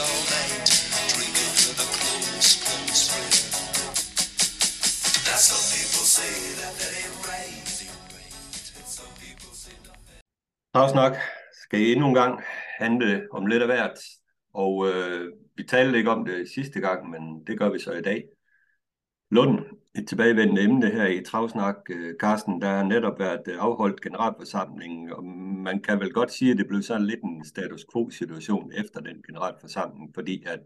all night, drinking with a close, close friend. Now some people say that that ain't right. Some people say nothing. Travsnak skal endnu en gang handle om lidt af hvert, og øh, vi talte ikke om det sidste gang, men det gør vi så i dag. Lund, et tilbagevendende emne her i Travsnak, øh, Carsten, der har netop været øh, afholdt generalforsamling, og man kan vel godt sige, at det blev sådan lidt en status quo-situation efter den generalforsamling, fordi at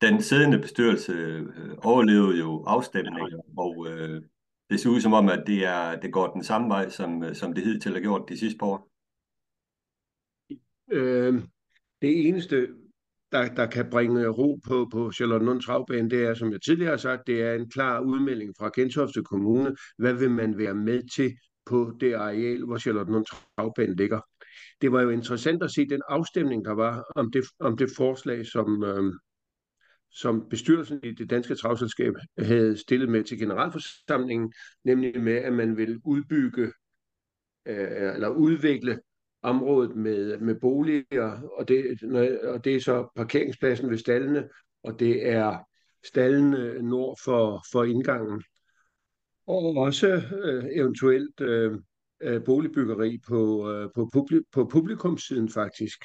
den siddende bestyrelse øh, overlevede jo afstemningen, og øh, det ser ud som om, at det, er, det går den samme vej, som, som det hidtil har gjort de sidste par år. Øh, det eneste, der, der kan bringe ro på, på Charlottenlund Travbane, det er, som jeg tidligere har sagt, det er en klar udmelding fra Gentofte Kommune. Hvad vil man være med til på det areal, hvor Charlottenlund Travbane ligger? Det var jo interessant at se den afstemning, der var om det, om det forslag, som, øh, som bestyrelsen i det danske travselskab havde stillet med til generalforsamlingen, nemlig med, at man vil udbygge øh, eller udvikle området med, med boliger, og det, og det er så parkeringspladsen ved stallene, og det er stallene nord for, for indgangen. Og også øh, eventuelt øh, øh boligbyggeri på, øh, på, publi, på publikumssiden faktisk.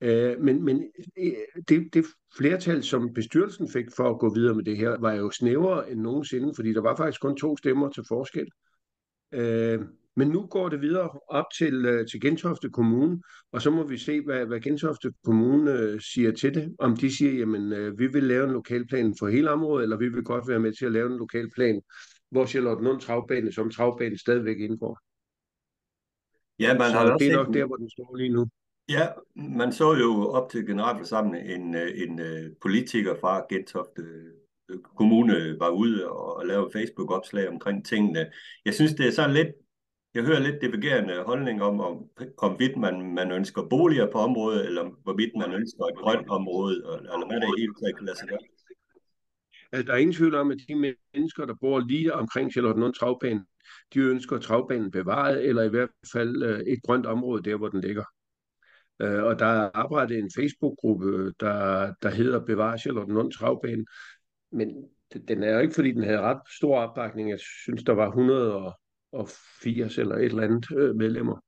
Øh, men men øh, det, det flertal, som bestyrelsen fik for at gå videre med det her, var jo snævrere end nogensinde, fordi der var faktisk kun to stemmer til forskel. Øh, men nu går det videre op til, øh, til Gentofte Kommune, og så må vi se, hvad, hvad Gentofte Kommune øh, siger til det. Om de siger, jamen øh, vi vil lave en lokalplan for hele området, eller vi vil godt være med til at lave en lokalplan, hvor Charlottenlund Travbane som travbane stadigvæk indgår. Ja, man så har det er nok der, hvor den står lige nu. Ja, man så jo op til generalforsamlingen en, en øh, politiker fra Gentofte Kommune var ude og, og lavede Facebook-opslag omkring tingene. Jeg synes, det er sådan lidt, jeg hører lidt divergerende holdning om, om hvorvidt man, man ønsker boliger på området, eller hvorvidt man ønsker et grønt område, eller, eller hvad der helt taget kan lade sig gøre. Altså, der er ingen tvivl om, at de mennesker, der bor lige omkring Charlottenlund Travbane, de ønsker travbanen bevaret, eller i hvert fald øh, et grønt område der, hvor den ligger. Øh, og der er arbejdet en Facebook-gruppe, der, der hedder Bevar Charlottenlund Travbane, men den er jo ikke, fordi den havde ret stor opbakning. Jeg synes, der var 100 og 180 eller et eller andet øh, medlemmer.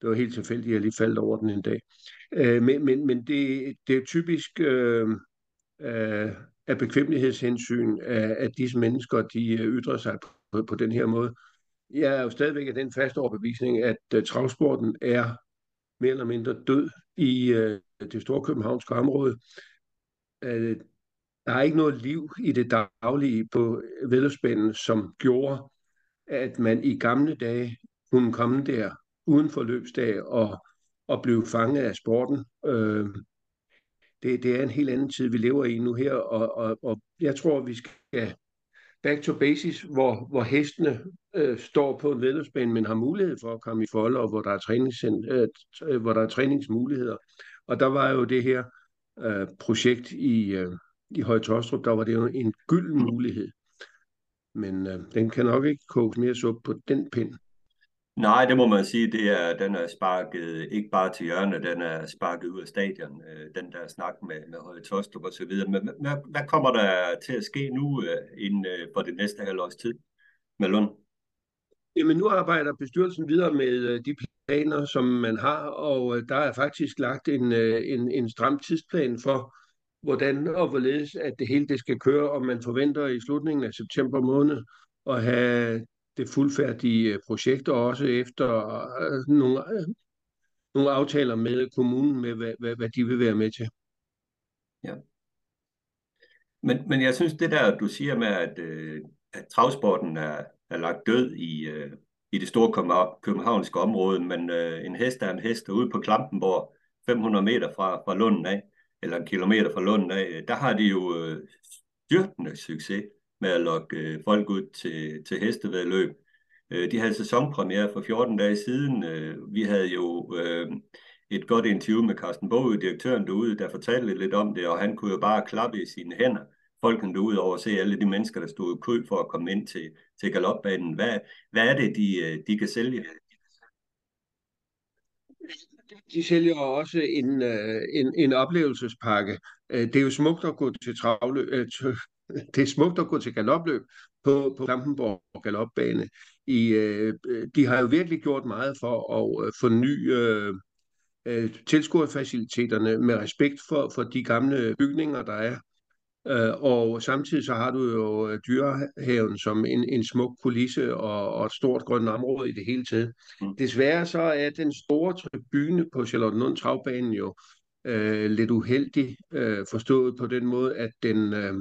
Det var helt tilfældigt, at jeg lige faldt over den en dag. Øh, men men, men det, det er typisk øh, øh, af bekvemmelighedshensyn, at, at disse mennesker de øh, ytrer sig på, på den her måde. Jeg er jo stadigvæk af den faste overbevisning, at uh, travsporten er mere eller mindre død i uh, det store københavnske område. Uh, der er ikke noget liv i det daglige på vedløbsbanen, som gjorde, at man i gamle dage kunne komme der uden for løbsdag og, og blive fanget af sporten. Øh, det, det er en helt anden tid, vi lever i nu her, og, og, og jeg tror, vi skal back to basis, hvor, hvor hestene øh, står på en vedløbsbane, men har mulighed for at komme i folder, og hvor der er, trænings, øh, øh, hvor der er træningsmuligheder. Og der var jo det her øh, projekt i, øh, i Høje Tostrup, der var det jo en gylden mulighed. Men øh, den kan nok ikke koges mere suppe på den pind. Nej, det må man sige, det er, den er sparket ikke bare til hjørne, den er sparket ud af stadion, øh, den der snak med, med Høje Tostrup og så videre. Men hvad, hvad kommer der til at ske nu øh, inden øh, for det næste halvårs tid med Lund? Jamen nu arbejder bestyrelsen videre med øh, de planer, som man har, og øh, der er faktisk lagt en, øh, en, en stram tidsplan for, hvordan og hvorledes at det hele det skal køre, og man forventer i slutningen af september måned at have det fuldfærdige øh, projekt, og også efter øh, nogle, øh, nogle aftaler med kommunen med, hvad, hvad, hvad de vil være med til. Ja. Men, men jeg synes, det der, du siger med, at, øh, at travsporten er, er lagt død i, øh, i det store københavnske område, men øh, en hest er en hest, og ude på Klampenborg, 500 meter fra, fra Lunden af, eller en kilometer fra Lund af, øh, der har de jo øh, styrtende succes med at lokke øh, folk ud til, til hestevedløb. Øh, de havde sæsonpremiere for 14 dage siden. Øh, vi havde jo øh, et godt interview med Carsten Bogø, direktøren derude, der fortalte lidt om det, og han kunne jo bare klappe i sine hænder. Folkene derude over at se alle de mennesker, der stod i kø for at komme ind til, til galopbanen. Hvad, hvad er det, de, øh, de kan sælge? De sælger også en, øh, en, en oplevelsespakke. Øh, det er jo smukt at gå til travløb, øh, det er smukt at gå til galopløb på, på Klampenborg Galopbane. I, øh, de har jo virkelig gjort meget for at forny øh, tilskuerfaciliteterne med respekt for, for de gamle bygninger, der er. Og samtidig så har du jo dyrehaven som en, en smuk kulisse og, og et stort grønt område i det hele taget. Mm. Desværre så er den store tribune på Charlottenlund Travbanen jo øh, lidt uheldig, øh, forstået på den måde, at den, øh,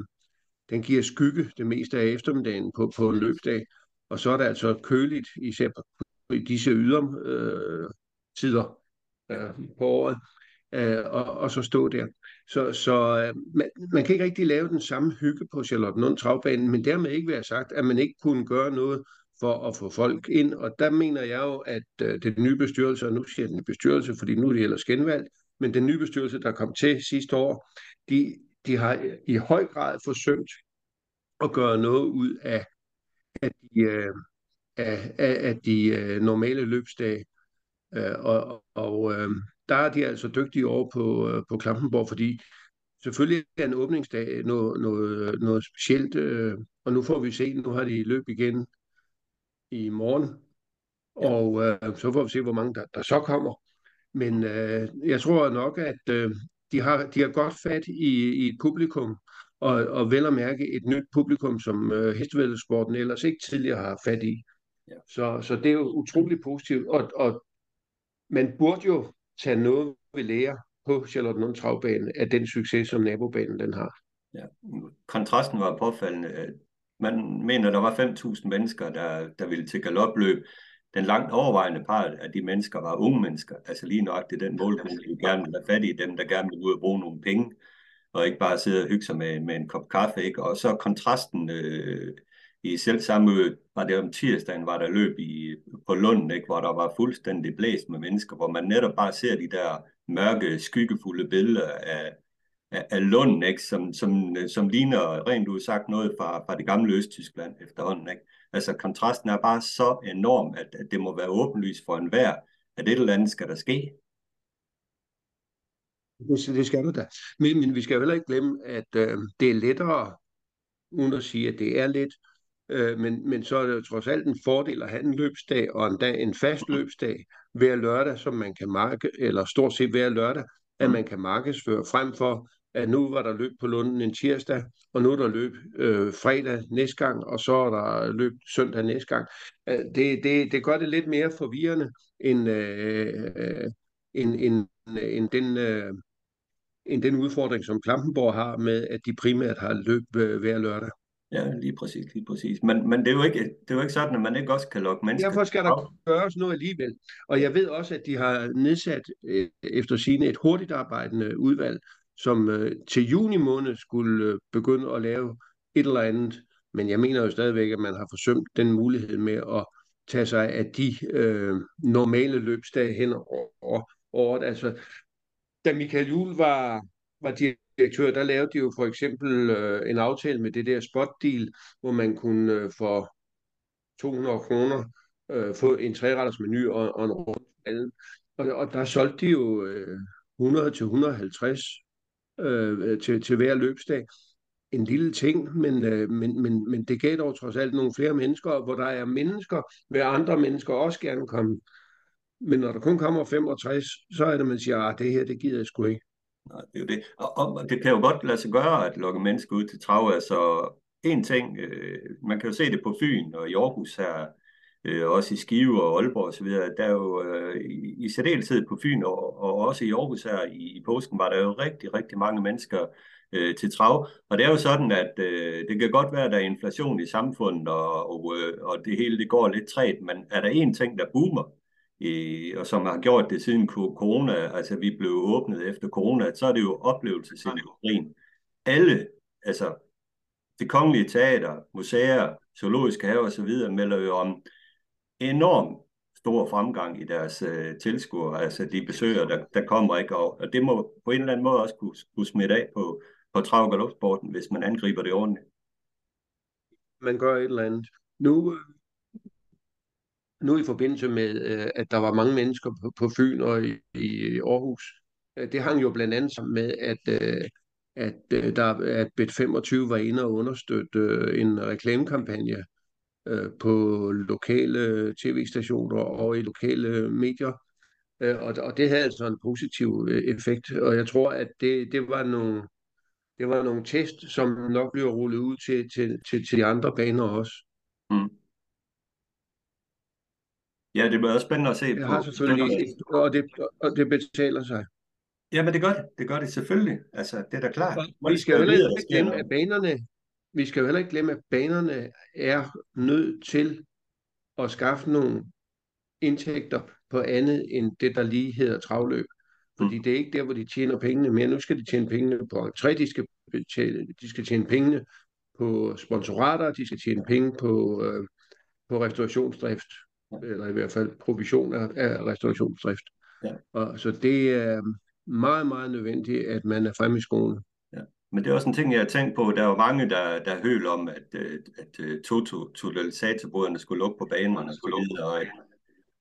den giver skygge det meste af eftermiddagen på, på en løbdag. Og så er det altså køligt, især på, i disse ydertider øh, øh, på året, øh, og, og så stå der. Så, så øh, man, man kan ikke rigtig lave den samme hygge på Charlottenlund Travbanen, men dermed ikke være sagt, at man ikke kunne gøre noget for at få folk ind. Og der mener jeg jo, at øh, den nye bestyrelse, og nu siger den bestyrelse, fordi nu er det ellers genvalgt, men den nye bestyrelse, der kom til sidste år, de, de har i høj grad forsømt at gøre noget ud af, af de, øh, af, af, af de øh, normale løbsdage. Øh, og og øh, der er de altså dygtige over på, øh, på Klampenborg, fordi selvfølgelig er en åbningsdag noget, noget, noget specielt, øh, og nu får vi se, nu har de løb igen i morgen, og øh, så får vi se, hvor mange der, der så kommer. Men øh, jeg tror nok, at øh, de, har, de har godt fat i, i et publikum, og, og vel at mærke et nyt publikum, som øh, hestevældsporten ellers ikke tidligere har fat i. Ja. Så, så det er jo utrolig positivt, og, og man burde jo tage noget ved lære på Charlottenlund Travbane af den succes, som nabobanen den har. Ja, kontrasten var påfaldende. Man mener, der var 5.000 mennesker, der, der ville til galopløb. Den langt overvejende part af de mennesker var unge mennesker. Altså lige nok det den målgruppe, vi gerne vil have fat i, dem der gerne vil ud og bruge nogle penge, og ikke bare sidde og hygge sig med, med en kop kaffe. Ikke? Og så kontrasten øh, i selv samme var det om tirsdagen, var der løb i, på Lund, ikke, hvor der var fuldstændig blæst med mennesker, hvor man netop bare ser de der mørke, skyggefulde billeder af, af, af Lund, ikke, som, som, som ligner rent ud sagt noget fra, fra det gamle Østtyskland efterhånden. Ikke? Altså kontrasten er bare så enorm, at, at det må være åbenlyst for enhver, at det eller andet skal der ske. Det, det skal du da. Men, men vi skal heller ikke glemme, at øh, det er lettere, uden at sige, at det er let, Øh, men, men så er det jo trods alt en fordel at have en løbsdag og en, dag, en fast løbsdag hver lørdag, som man kan marke, eller stort set hver lørdag, at man kan markedsføre frem for, at nu var der løb på Lunden en tirsdag, og nu er der løb øh, fredag næste gang, og så er der løb søndag næste gang. Øh, det, det, det gør det lidt mere forvirrende, end, øh, end, end, end, den, øh, end den udfordring, som Klampenborg har med, at de primært har løb øh, hver lørdag. Ja, lige præcis, lige præcis. Men, men det, er jo ikke, det er jo ikke sådan, at man ikke også kan lokke mennesker. Derfor skal der gøres noget alligevel. Og jeg ved også, at de har nedsat øh, efter sine et hurtigt arbejdende udvalg, som øh, til juni måned skulle øh, begynde at lave et eller andet. Men jeg mener jo stadigvæk, at man har forsømt den mulighed med at tage sig af de øh, normale løbsdage hen over året. Altså, da Michael Juhl var, var direktør, der lavede de jo for eksempel øh, en aftale med det der spot deal, hvor man kunne øh, for 200 kroner øh, få en træretters menu og, og en rund og, og der solgte de jo øh, 100 til 150 øh, øh, til, til hver løbsdag. En lille ting, men, øh, men, men, men det gav dog trods alt nogle flere mennesker, hvor der er mennesker, vil andre mennesker også gerne komme. Men når der kun kommer 65, så er det, man siger, at ah, det her, det gider jeg sgu ikke. Nej, det er jo det. Og, og det kan jo godt lade sig gøre at lokke mennesker ud til trav. Altså, en ting, øh, man kan jo se det på Fyn og i Aarhus her, øh, også i Skive og Aalborg osv., der er jo øh, i, i særdeleshed på Fyn og, og også i Aarhus her i, i påsken, var der jo rigtig, rigtig mange mennesker øh, til trav. Og det er jo sådan, at øh, det kan godt være, at der er inflation i samfundet, og, og, øh, og det hele det går lidt træt, men er der en ting, der boomer, i, og som har gjort det siden corona, altså vi blev åbnet efter corona, så er det jo oplevelsesindustrien. Alle, altså det kongelige teater, museer, zoologiske haver osv., melder jo om enorm stor fremgang i deres øh, tilskuere, altså de besøger, der, der kommer ikke, og, og det må på en eller anden måde også kunne, kunne smitte af på, på trav- og galopsporten, hvis man angriber det ordentligt. Man gør et eller andet. Nu, nu i forbindelse med, øh, at der var mange mennesker på, på Fyn og i, i Aarhus, øh, det hang jo blandt andet sammen med, at, øh, at, øh, der, at Bet25 var inde og understøtte øh, en reklamekampagne på lokale tv-stationer og i lokale medier. Og, og det havde altså en positiv effekt, og jeg tror, at det, det var nogle det var nogle test, som nok bliver rullet ud til, til, til, til de andre baner også. Mm. Ja, det bliver også spændende at se det på. Har selvfølgelig, og det, og det betaler sig. Ja, men det gør det. Det gør det selvfølgelig. Altså, det er da klart. Vi skal jo heller ikke glemme, at banerne, vi skal jo heller ikke glemme, at banerne er nødt til at skaffe nogle indtægter på andet end det, der lige hedder travløb. Fordi mm. det er ikke der, hvor de tjener pengene mere. Nu skal de tjene pengene på entré, de skal, betale, de skal tjene pengene på sponsorater, de skal tjene penge på, øh, på restaurationsdrift eller i hvert fald provision af, af restaurationsdrift. Ja. Og, så det er meget, meget nødvendigt, at man er fremme i skolen. Ja. Men det er også en ting, jeg har tænkt på. Der er jo mange, der, der høl om, at, øh, at, at totalisatorboderne skulle lukke på banerne og og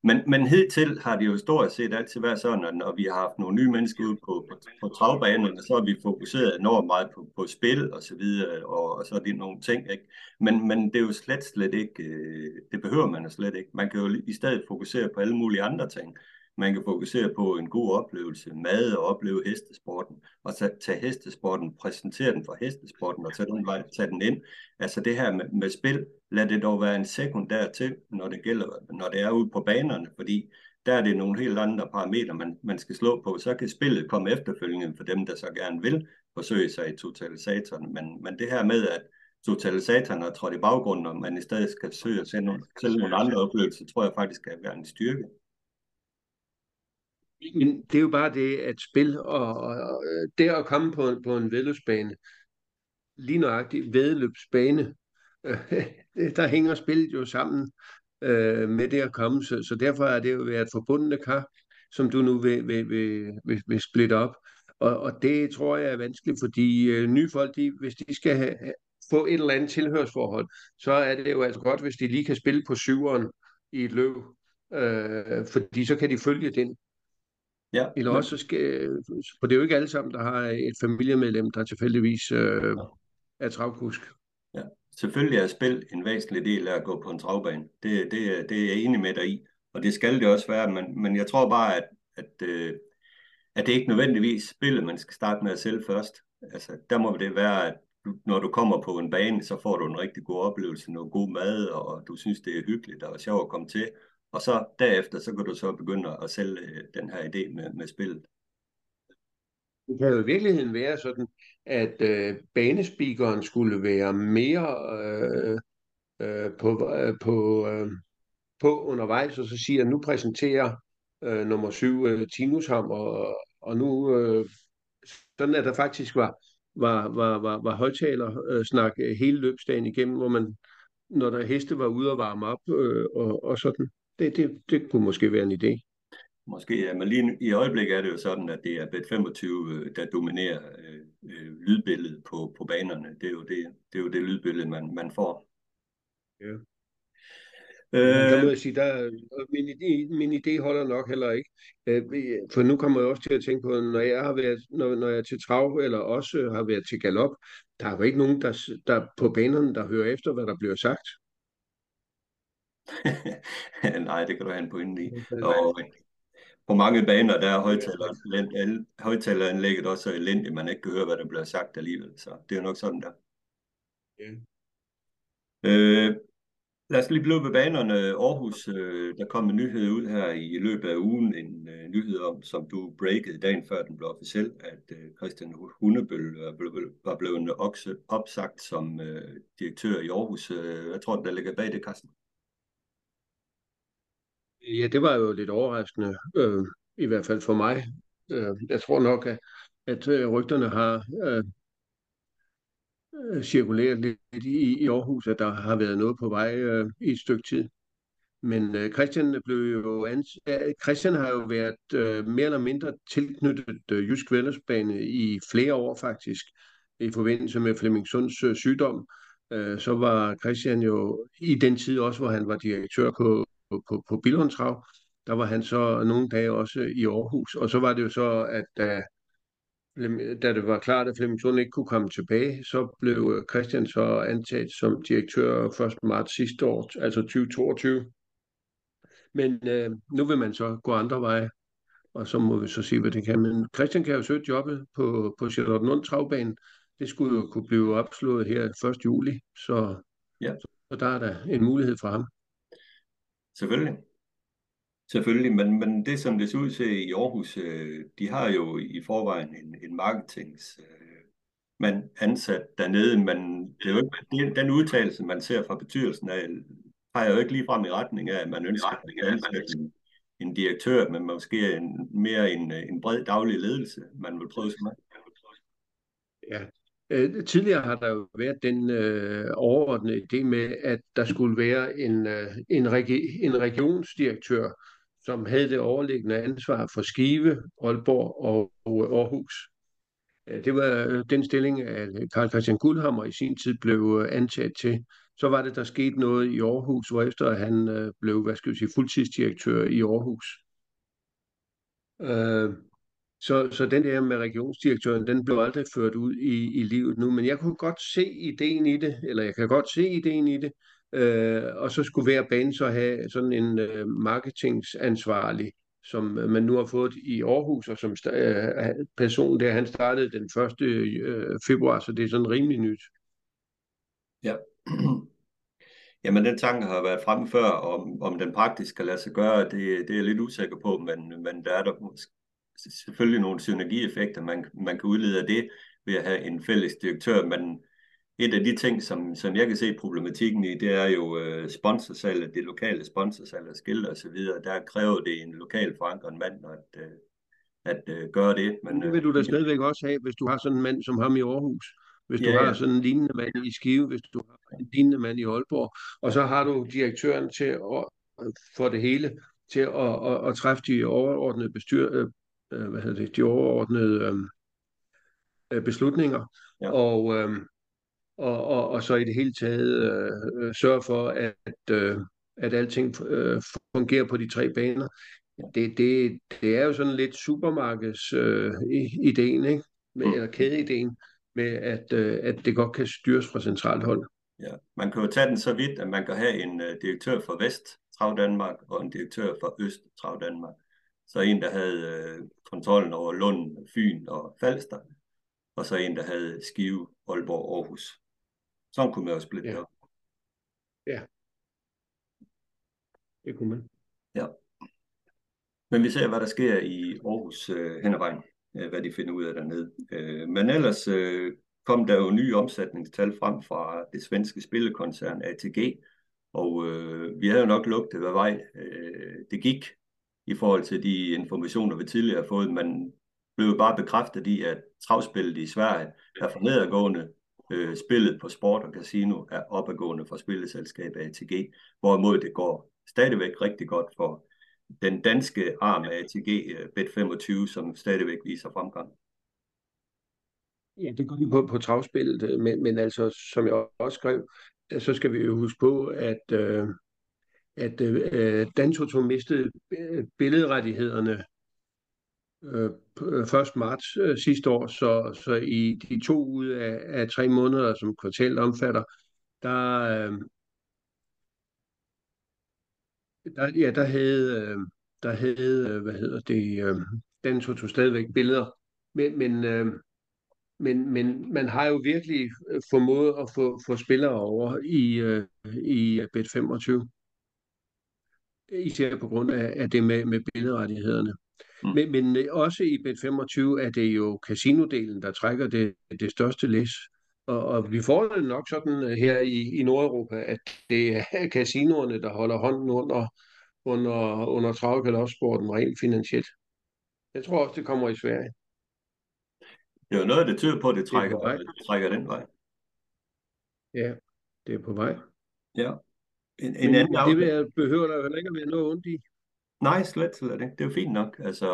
men, men hidtil har det jo stort set altid været sådan, at når vi har haft nogle nye mennesker ude på, på, på travbanerne, så har vi fokuseret enormt meget på, på spil og så videre, og, og så er det nogle ting, ikke? Men, men det er jo slet, slet ikke, øh, det behøver man slet ikke. Man kan jo i stedet fokusere på alle mulige andre ting. Man kan fokusere på en god oplevelse, mad og opleve hestesporten, og så tage hestesporten, præsentere den for hestesporten og tage den, tage den ind. Altså det her med, med spil, lad det dog være en sekundær til, når det gælder, når det er ude på banerne, fordi der er det nogle helt andre parametre, man, man skal slå på. Så kan spillet komme efterfølgende for dem, der så gerne vil forsøge sig i totalisatoren. Men, men det her med, at totalisatoren er trådt i baggrunden, og man i stedet skal søge at sende nogle, selv nogle andre oplevelser, tror jeg faktisk kan være en styrke. Men det er jo bare det, at spil og, og øh, det at komme på, på en vedløbsbane, lige nøjagtigt vedløbsbane, der hænger spillet jo sammen øh, med det at komme, så, så derfor er det jo været forbundne kar, som du nu vil, vil, vil, vil, vil splitte op. Og, og det tror jeg er vanskeligt, fordi øh, nye folk, de, hvis de skal have, få et eller andet tilhørsforhold, så er det jo altså godt, hvis de lige kan spille på syveren i et løb, øh, fordi så kan de følge den. Ja, Eller også skal, for det er jo ikke alle sammen, der har et familiemedlem, der tilfældigvis øh, er travkusk. Selvfølgelig er spil en væsentlig del af at gå på en travbane. Det, det, det er jeg enig med dig i, og det skal det også være, men, men jeg tror bare, at, at, øh, at det ikke nødvendigvis spillet, man skal starte med at sælge først. Altså, der må det være, at når du kommer på en bane, så får du en rigtig god oplevelse, noget god mad, og du synes, det er hyggeligt og sjovt at komme til, og så derefter, så kan du så begynde at sælge øh, den her idé med, med spillet. Det kan jo i virkeligheden være sådan, at øh, banespeakeren skulle være mere øh, øh, på, øh, på, øh, på undervejs, og så siger, at nu præsenterer øh, nummer syv øh, Tinus ham, og, og nu øh, sådan at der faktisk var, var, var, var, var højtaler øh, snak øh, hele løbsdagen igennem, hvor man, når der heste var ude og varme op øh, og, og sådan. Det, det, det kunne måske være en idé. Måske, ja, men lige i øjeblikket er det jo sådan, at det er Bet25, øh, der dominerer øh, øh, lydbilledet på, på banerne. Det er jo det, det, er jo det lydbillede, man, man får. Ja. Øh, der må jeg sige, der, min, idé, min idé holder nok heller ikke. Øh, for nu kommer jeg også til at tænke på, når jeg har været, når, når jeg er til trav, eller også har været til galop, der er jo ikke nogen, der, der på banerne, der hører efter, hvad der bliver sagt. Nej, det kan du have en pointe i. Og på mange baner, der er højtaleranlægget også så elendigt, man ikke kan høre, hvad der bliver sagt alligevel. Så det er nok sådan der. Ja. Øh, lad os lige blive ved banerne. Aarhus, øh, der kom en nyhed ud her i løbet af ugen, en øh, nyhed om, som du breakede dagen før den blev officiel, at øh, Christian Hundebøl var blevet opsagt som øh, direktør i Aarhus. Øh, hvad tror der ligger bag det, Carsten? Ja, det var jo lidt overraskende, øh, i hvert fald for mig. Øh, jeg tror nok, at, at øh, rygterne har øh, øh, cirkuleret lidt i, i Aarhus, at der har været noget på vej øh, i et stykke tid. men øh, Christian blev jo ans- Christian har jo været øh, mere eller mindre tilknyttet øh, Jysk Vældesbane i flere år faktisk, i forbindelse med Flemming Sunds øh, sygdom. Øh, så var Christian jo i den tid også, hvor han var direktør på, på, på, på Billundstrav, der var han så nogle dage også i Aarhus. Og så var det jo så, at da, da det var klart, at Flemming Sund ikke kunne komme tilbage, så blev Christian så ansat som direktør 1. marts sidste år, altså 2022. Men øh, nu vil man så gå andre veje, og så må vi så se, hvad det kan. Men Christian kan jo søge jobbet på, på Charlottenlund Travbanen. Det skulle jo kunne blive opslået her 1. juli, så, Ja. så der er der en mulighed for ham. Selvfølgelig. Selvfølgelig, men, men det som det ser ud til i Aarhus, øh, de har jo i forvejen en, en marketings øh, man ansat dernede, men det er jo ikke, den udtalelse, man ser fra betyrelsen af, peger jo ikke lige frem i retning af, at man ønsker at ansætte en, en direktør, men måske en, mere en, en bred daglig ledelse, man vil prøve sig med. Ja. Øh, tidligere har der jo været den øh, overordnede idé med, at der skulle være en, øh, en, regi- en regionsdirektør, som havde det overliggende ansvar for Skive, Aalborg og, og Aarhus. Øh, det var øh, den stilling, øh, at Karl Christian Guldhammer i sin tid blev antaget ansat til. Så var det, der skete noget i Aarhus, hvor efter han blev, hvad skal vi sige, fuldtidsdirektør i Aarhus. Øh, så, så den der med regionsdirektøren, den blev aldrig ført ud i, i livet nu, men jeg kunne godt se ideen i det, eller jeg kan godt se ideen i det, øh, og så skulle hver bane så have sådan en øh, marketingsansvarlig, som øh, man nu har fået i Aarhus, og som øh, person der, han startede den 1. Øh, februar, så det er sådan rimelig nyt. Ja. Jamen, den tanke har været fremme før, om, om den praktisk kan lade sig gøre, det, det er jeg lidt usikker på, men, men der er der måske selvfølgelig nogle synergieffekter, man, man kan udlede af det ved at have en fælles direktør, men et af de ting, som, som jeg kan se problematikken i, det er jo øh, sponsorsalget, det lokale sponsorsalg skilte og så videre. Der kræver det en lokal forankret mand at, øh, at øh, gøre det. Men, Det vil du da stadigvæk også have, hvis du har sådan en mand som ham i Aarhus. Hvis du Ja, ja. har sådan en lignende mand i Skive, hvis du har en lignende mand i Aalborg, og så har du direktøren til at, for det hele, til at, at, at træffe de overordnede bestyr, øh, øh, hvad hedder det, de overordnede øh, øh, beslutninger, Ja. og, øh, og, og, og så i det hele taget øh, øh, sørge for, at, øh, at alting øh, fungerer på de tre baner. Det, det, det er jo sådan lidt supermarkeds øh, ikke? Med, Mm. eller kædeideen, med at, øh, at det godt kan styres fra centralt hold. Ja, man kan jo tage den så vidt, at man kan have en uh, direktør for Vest Trav Danmark og en direktør for Øst Trav Danmark. Så en, der havde uh, kontrollen over Lund, Fyn og Falster, og så en, der havde Skive, Aalborg og Aarhus. Sådan kunne man jo splitte Ja. det op. Det kunne man. Men vi ser, hvad der sker i Aarhus øh, hen ad vejen, øh, hvad de finder ud af dernede. Øh, men ellers øh, kom der jo nye omsætningstal frem fra det svenske spillekoncern ATG, og øh, vi havde jo nok lugtet, hvad vej øh, det gik i forhold til de informationer, vi tidligere har fået. Man blev jo bare bekræftet i, at travspillet i Sverige er for nedadgående. Øh, spillet på sport og casino er opadgående for spilleselskabet ATG, hvorimod det går stadigvæk rigtig godt for den danske arm af ATG øh, Bet25, som stadigvæk viser fremgang. Ja, det går lige på, på travspillet, øh, men, men altså, som jeg også skrev, øh, så skal vi jo huske på, at, øh, at øh, øh, Dantoto mistede øh, billedrettighederne øh, 1. Øh, marts øh, sidste år, så, så i de to ud af, af tre måneder, som kvartalet omfatter, der, øh, der, ja, der havde, øh, der havde, øh, hvad hedder det, øh, Dantoto stadigvæk billeder, men, men øh, men, men man har jo virkelig formået at få, få spillere over i, øh, i Bet25. Især på grund af, af det med, med billedrettighederne. Mm. Men, men øh, også i Bet25 er det jo casinodelen, der trækker det, det største læs. Og, og vi får det nok sådan øh, her i, i Nordeuropa, at det er casinoerne, der holder hånden under, under, under travkalossporten rent finansielt. Jeg tror også, det kommer i Sverige. Det er jo noget, der tyder på, at det Det er trækker, vej. det trækker den vej. Ja, det er på vej. Ja. En, en anden det vil behøver der heller ikke at være noget ondt i. Nej, slet, slet ikke. Det er jo fint nok. Altså,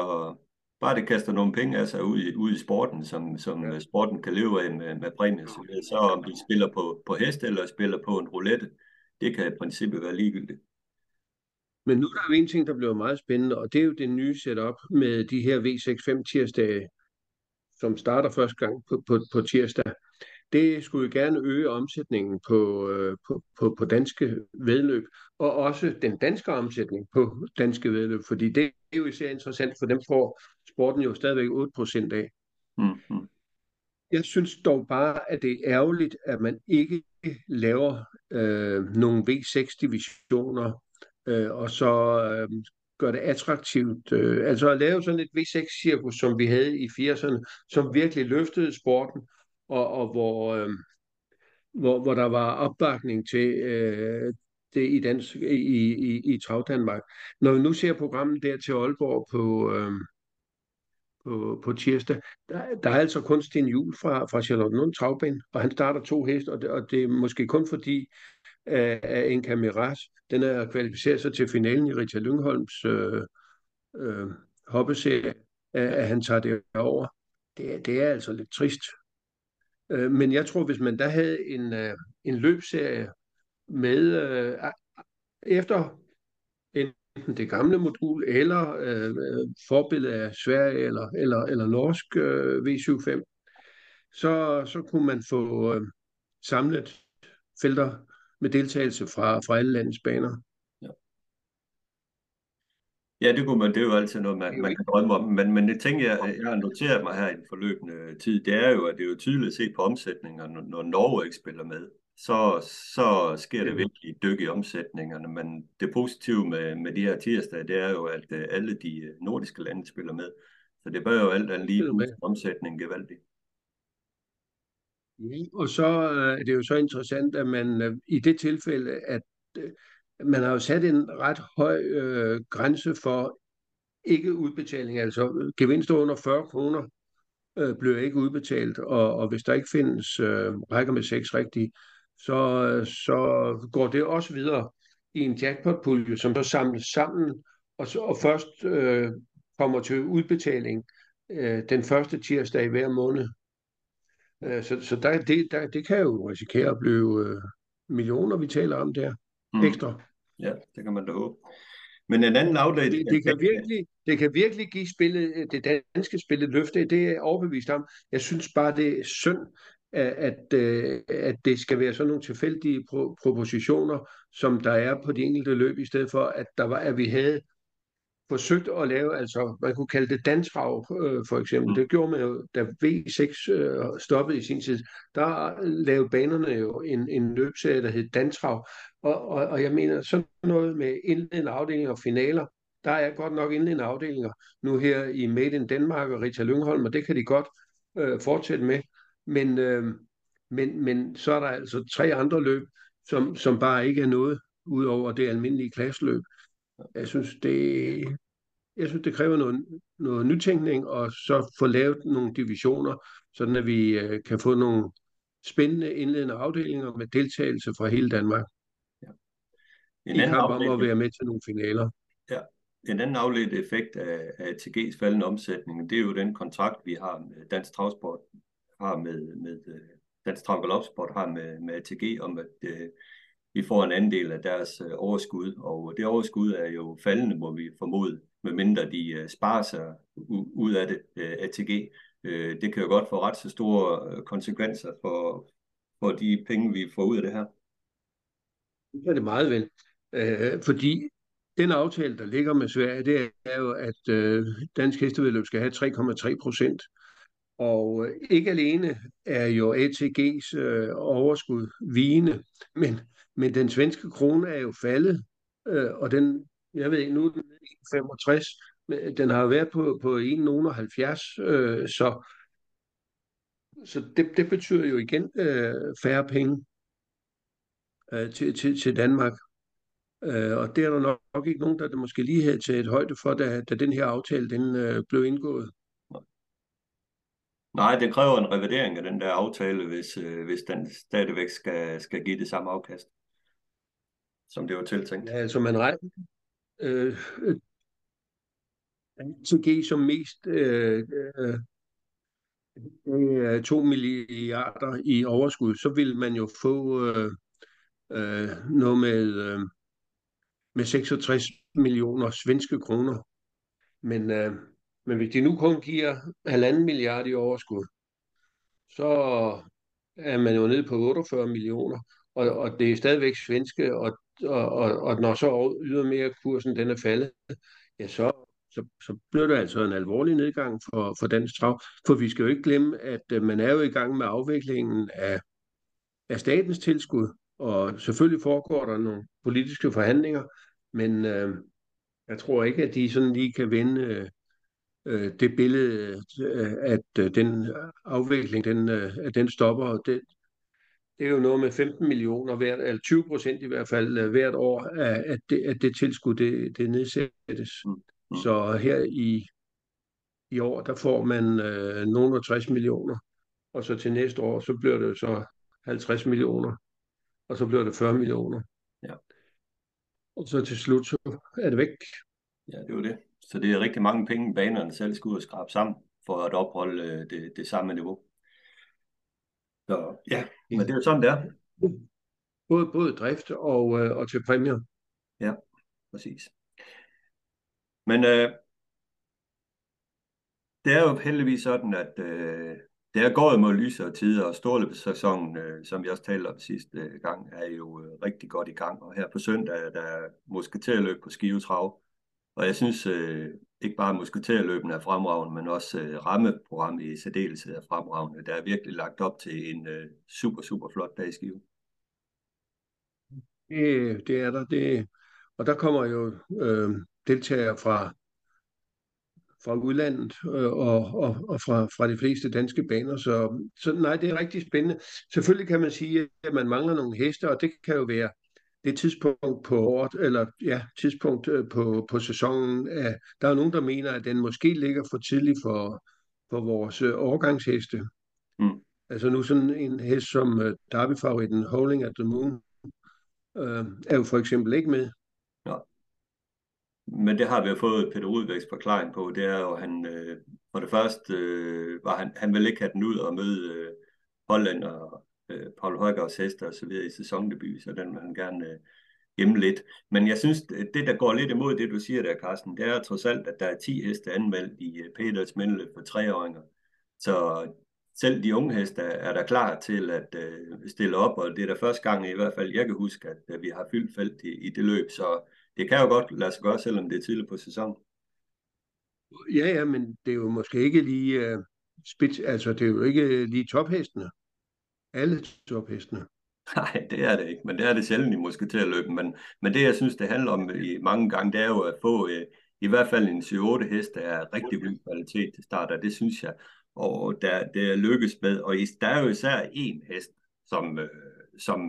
bare det kaster nogle penge af sig ud i, ud i sporten, som, som Ja. ja. sporten kan leve af med, med præmie. Så, så om de spiller på, på hest eller spiller på en roulette, det kan i princippet være ligegyldigt. Men nu er der jo en ting, der bliver meget spændende, og det er jo det nye setup med de her V65 tirsdage, som starter første gang på, på, på tirsdag. Det skulle jo gerne øge omsætningen på, øh, på, på, på danske vedløb, og også den danske omsætning på danske vedløb, fordi det er jo især interessant, for dem får sporten jo stadigvæk 8% af. Mm, mm. Jeg synes dog bare, at det er ærgerligt, at man ikke laver øh, nogle V6-divisioner, øh, og så øh, gør det attraktivt. Øh, altså at lave sådan et V6-cirkus, som vi havde i 80'erne, som virkelig løftede sporten, og, og hvor, øh, hvor, hvor der var opbakning til øh, det i, dansk, i, i, i Trav Danmark. Når vi nu ser programmet der til Aalborg på... Øh, på, på tirsdag. Der, der er altså kun Sten Jul fra, fra Charlottenlund Travbane, og han starter to heste, og det, og det er måske kun fordi, øh, at, at en Miras, den er kvalificeret sig til finalen i Richard Lyngholms øh, øh, hoppeserie, at, han tager det over. Det, det er altså lidt trist. Øh, men jeg tror, hvis man der havde en, øh, en løbserie med øh, efter enten det gamle modul eller øh, øh, forbillede af Sverige eller, eller, eller norsk øh, V75, så, så kunne man få øh, samlet felter med deltagelse fra, fra alle landets baner. Ja, det kunne man, det er jo altid noget, Det man, man kan drømme om, men, men det tænker jeg, jeg har noteret mig her i den forløbende tid, det er jo, at det er jo tydeligt at se på omsætningerne, når, når Norge ikke spiller med, så, så sker der virkelig dyk i omsætningerne, men det positive med, med de her tirsdage, det er jo, at øh, alle de øh, nordiske lande spiller med, så det bør jo alt andet lige booste omsætningen gevaldigt. Og så øh, er det jo så interessant, at man øh, i det tilfælde, at øh, man har jo sat en ret høj øh, grænse for ikke udbetaling, altså gevinster under 40 kroner øh, bliver ikke udbetalt, og, og hvis der ikke findes øh, rækker med seks rigtige, så, øh, så går det også videre i en jackpotpulje, som så samles sammen, og, så, og først øh, kommer til udbetaling øh, den første tirsdag i hver måned. Øh, så så der, det, der, det kan jo risikere at blive øh, millioner, vi taler om der, Mm. ekstra. Ja, det kan man da håbe. Men en anden afledt Det, det, kan virkelig, det kan virkelig give spillet, det danske spil et løfte, det er jeg overbevist om. Jeg synes bare, det er synd, at, at, øh, det skal være sådan nogle tilfældige pro- propositioner, som der er på de enkelte løb, i stedet for, at, der var, at vi havde forsøgt at lave, altså man kunne kalde det dansrav øh, for eksempel. Mm. Det gjorde man jo, da V6 øh, stoppede i sin tid. Der lavede banerne jo en, en løbserie, der hed dansrav. Og, og, og jeg mener, sådan noget med indledende afdelinger og finaler, der er godt nok indledende afdelinger nu her i Made in Denmark og Rita Lyngholm, og det kan de godt øh, fortsætte med. Men, øh, men, men så er der altså tre andre løb, som, som bare ikke er noget ud over det almindelige klasseløb. Jeg synes, det, jeg synes, det kræver noget, noget nytænkning, og så få lavet nogle divisioner, sådan at vi øh, kan få nogle spændende indledende afdelinger med deltagelse fra hele Danmark. En i anden kamp om at være med til nogle finaler. En anden afledt effekt af, af ATG's faldende omsætning, det er jo den kontrakt, vi har med Dansk Travsport, har med, med øh, Dansk Trav Galopsport har med, med ATG, om at øh, vi får en andel af deres øh, overskud, og det overskud er jo faldende, må vi formode, medmindre de øh, sparer sig u- ud af det, øh, ATG. Øh, det kan jo godt få ret så store øh, konsekvenser for, for de penge, vi får ud af det her. Det er det meget vel. Øh, fordi den aftale, der ligger med Sverige, det er jo, at øh, dansk hestevedløb skal have 3,3 procent. Og øh, ikke alene er jo ATG's øh, overskud vigende, men, men den svenske krone er jo faldet, øh, og den, jeg ved ikke, nu er den 65, men den har jo været på, på 1,70, øh, så, så det, det betyder jo igen øh, færre penge øh, til, til, til Danmark. Øh, og det er der nok, nok ikke nogen, der måske lige havde taget højde for, da, da den her aftale den, øh, blev indgået. Nej, det kræver en revidering af den der aftale, hvis, øh, hvis den stadigvæk skal, skal give det samme afkast som det var tiltænkt. Ja, altså man regner øh, øh ATG som mest øh, øh, øh, øh 2 milliarder i overskud, så vil man jo få øh, øh, noget med, øh, med 66 millioner svenske kroner. Men, øh, men hvis de nu kun giver halvanden milliard i overskud, så er man jo nede på 48 millioner, og, og det er stadigvæk svenske, og, og, og, og når så ydermere kursen den er faldet, ja, så, så, så bliver det altså en alvorlig nedgang for, for dansk trav. For vi skal jo ikke glemme, at øh, man er jo i gang med afviklingen af, af statens tilskud, og selvfølgelig foregår der nogle politiske forhandlinger, men øh, jeg tror ikke, at de sådan lige kan vende øh, øh det billede, øh, at øh, den afvikling, den, øh, at den stopper. Det, det er jo noget med 15 millioner, hvert, eller 20 procent i hvert fald øh, hvert år, at, det, at det tilskud det, det nedsættes. Mm. Mm. Så her i, i år, der får man øh, nogle 60 millioner, og så til næste år, så bliver det så 50 millioner, og så bliver det 40 millioner. Ja. Og så til slut, så er det væk. Ja, det er jo det. Så det er rigtig mange penge, banerne selv skal ud og skrabe sammen, for at opholde øh, det, det samme niveau. Så ja, men det er sådan, det er. Både, både drift og, øh, og til præmier. Ja, præcis. Men øh, det er jo heldigvis sådan, at øh, det er gået mod lysere tider, og Storløbssæsonen, øh, som vi også talte om sidste øh, gang, er jo øh, rigtig godt i gang. Og her på søndag, der er måske til at løbe på skivetrav. Og jeg synes øh, ikke bare musketerløbene er fremragende, men også øh, rammeprogrammet i særdeleshed er fremragende. Der er virkelig lagt op til en øh, super, super flot dag i Skive. Det, det er der. Det, og der kommer jo øh, deltagere fra, fra udlandet øh, og, og, og fra, fra de fleste danske baner. Så, så nej, det er rigtig spændende. Selvfølgelig kan man sige, at man mangler nogle heste, og det kan jo være det tidspunkt på året, eller ja, tidspunkt øh, på, på sæsonen. Er, der er nogen, der mener, at den måske ligger for tidligt for, for vores øh, årgangsheste. Mm. Altså nu sådan en hest som uh, Derby-favoritten Holding at the Moon uh, er jo for eksempel ikke med. Ja. Men det har vi jo fået Peter Rudvæks forklaring på. Det er jo, han øh, for det første øh, var han, han ville ikke have den ud og møde øh, Holland og øh, Paul Højgaards heste og så videre i sæsondebut, så den vil han gerne øh, gemme lidt. Men jeg synes, det der går lidt imod det, du siger der, Carsten, det er trods alt, at der er 10 heste anmeldt i øh, Peters Mindeløb for treåringer. Så selv de unge heste er der klar til at øh, stille op, og det er der første gang i hvert fald, jeg kan huske, at at vi har fyldt felt i, i det løb, så det kan jo godt lade sig gøre, selvom det er tidligt på sæsonen. Ja, ja, men det er jo måske ikke lige uh, spids, altså det er jo ikke lige tophestene alle tophestene. Nej, det er det ikke, men det er det sjældent i musketerløben. Men, men det, jeg synes, det handler om i mange gange, det er jo at få øh, i hvert fald en 7-8 hest, der er rigtig god kvalitet til start, og det synes jeg, og der, det er lykkes med. Og der er jo især en hest, som, øh, som,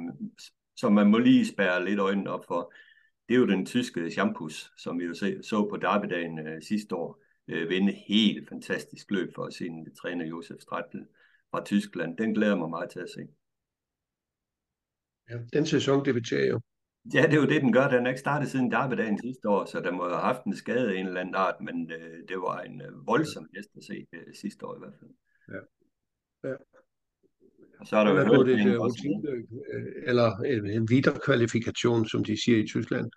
som man må lige spære lidt øjnene op for. Det er jo den tyske Champus, som vi jo se, så på derbydagen øh, sidste år, øh, vinde helt fantastisk løb for sin træner Josef Strattel fra Tyskland. Den glæder mig meget til at se. Ja, den sæson debuterer jo. Ja, det er jo det, den gør. Den er ikke startet siden derbedagen sidste år, så der må have haft en skade af en eller anden art, men øh, det var en øh, voldsom hest at se øh, sidste år i hvert fald. Ja. ja. Og så er der jo det et rutineløb, øh, eller en videre kvalifikation, som de siger i Tyskland,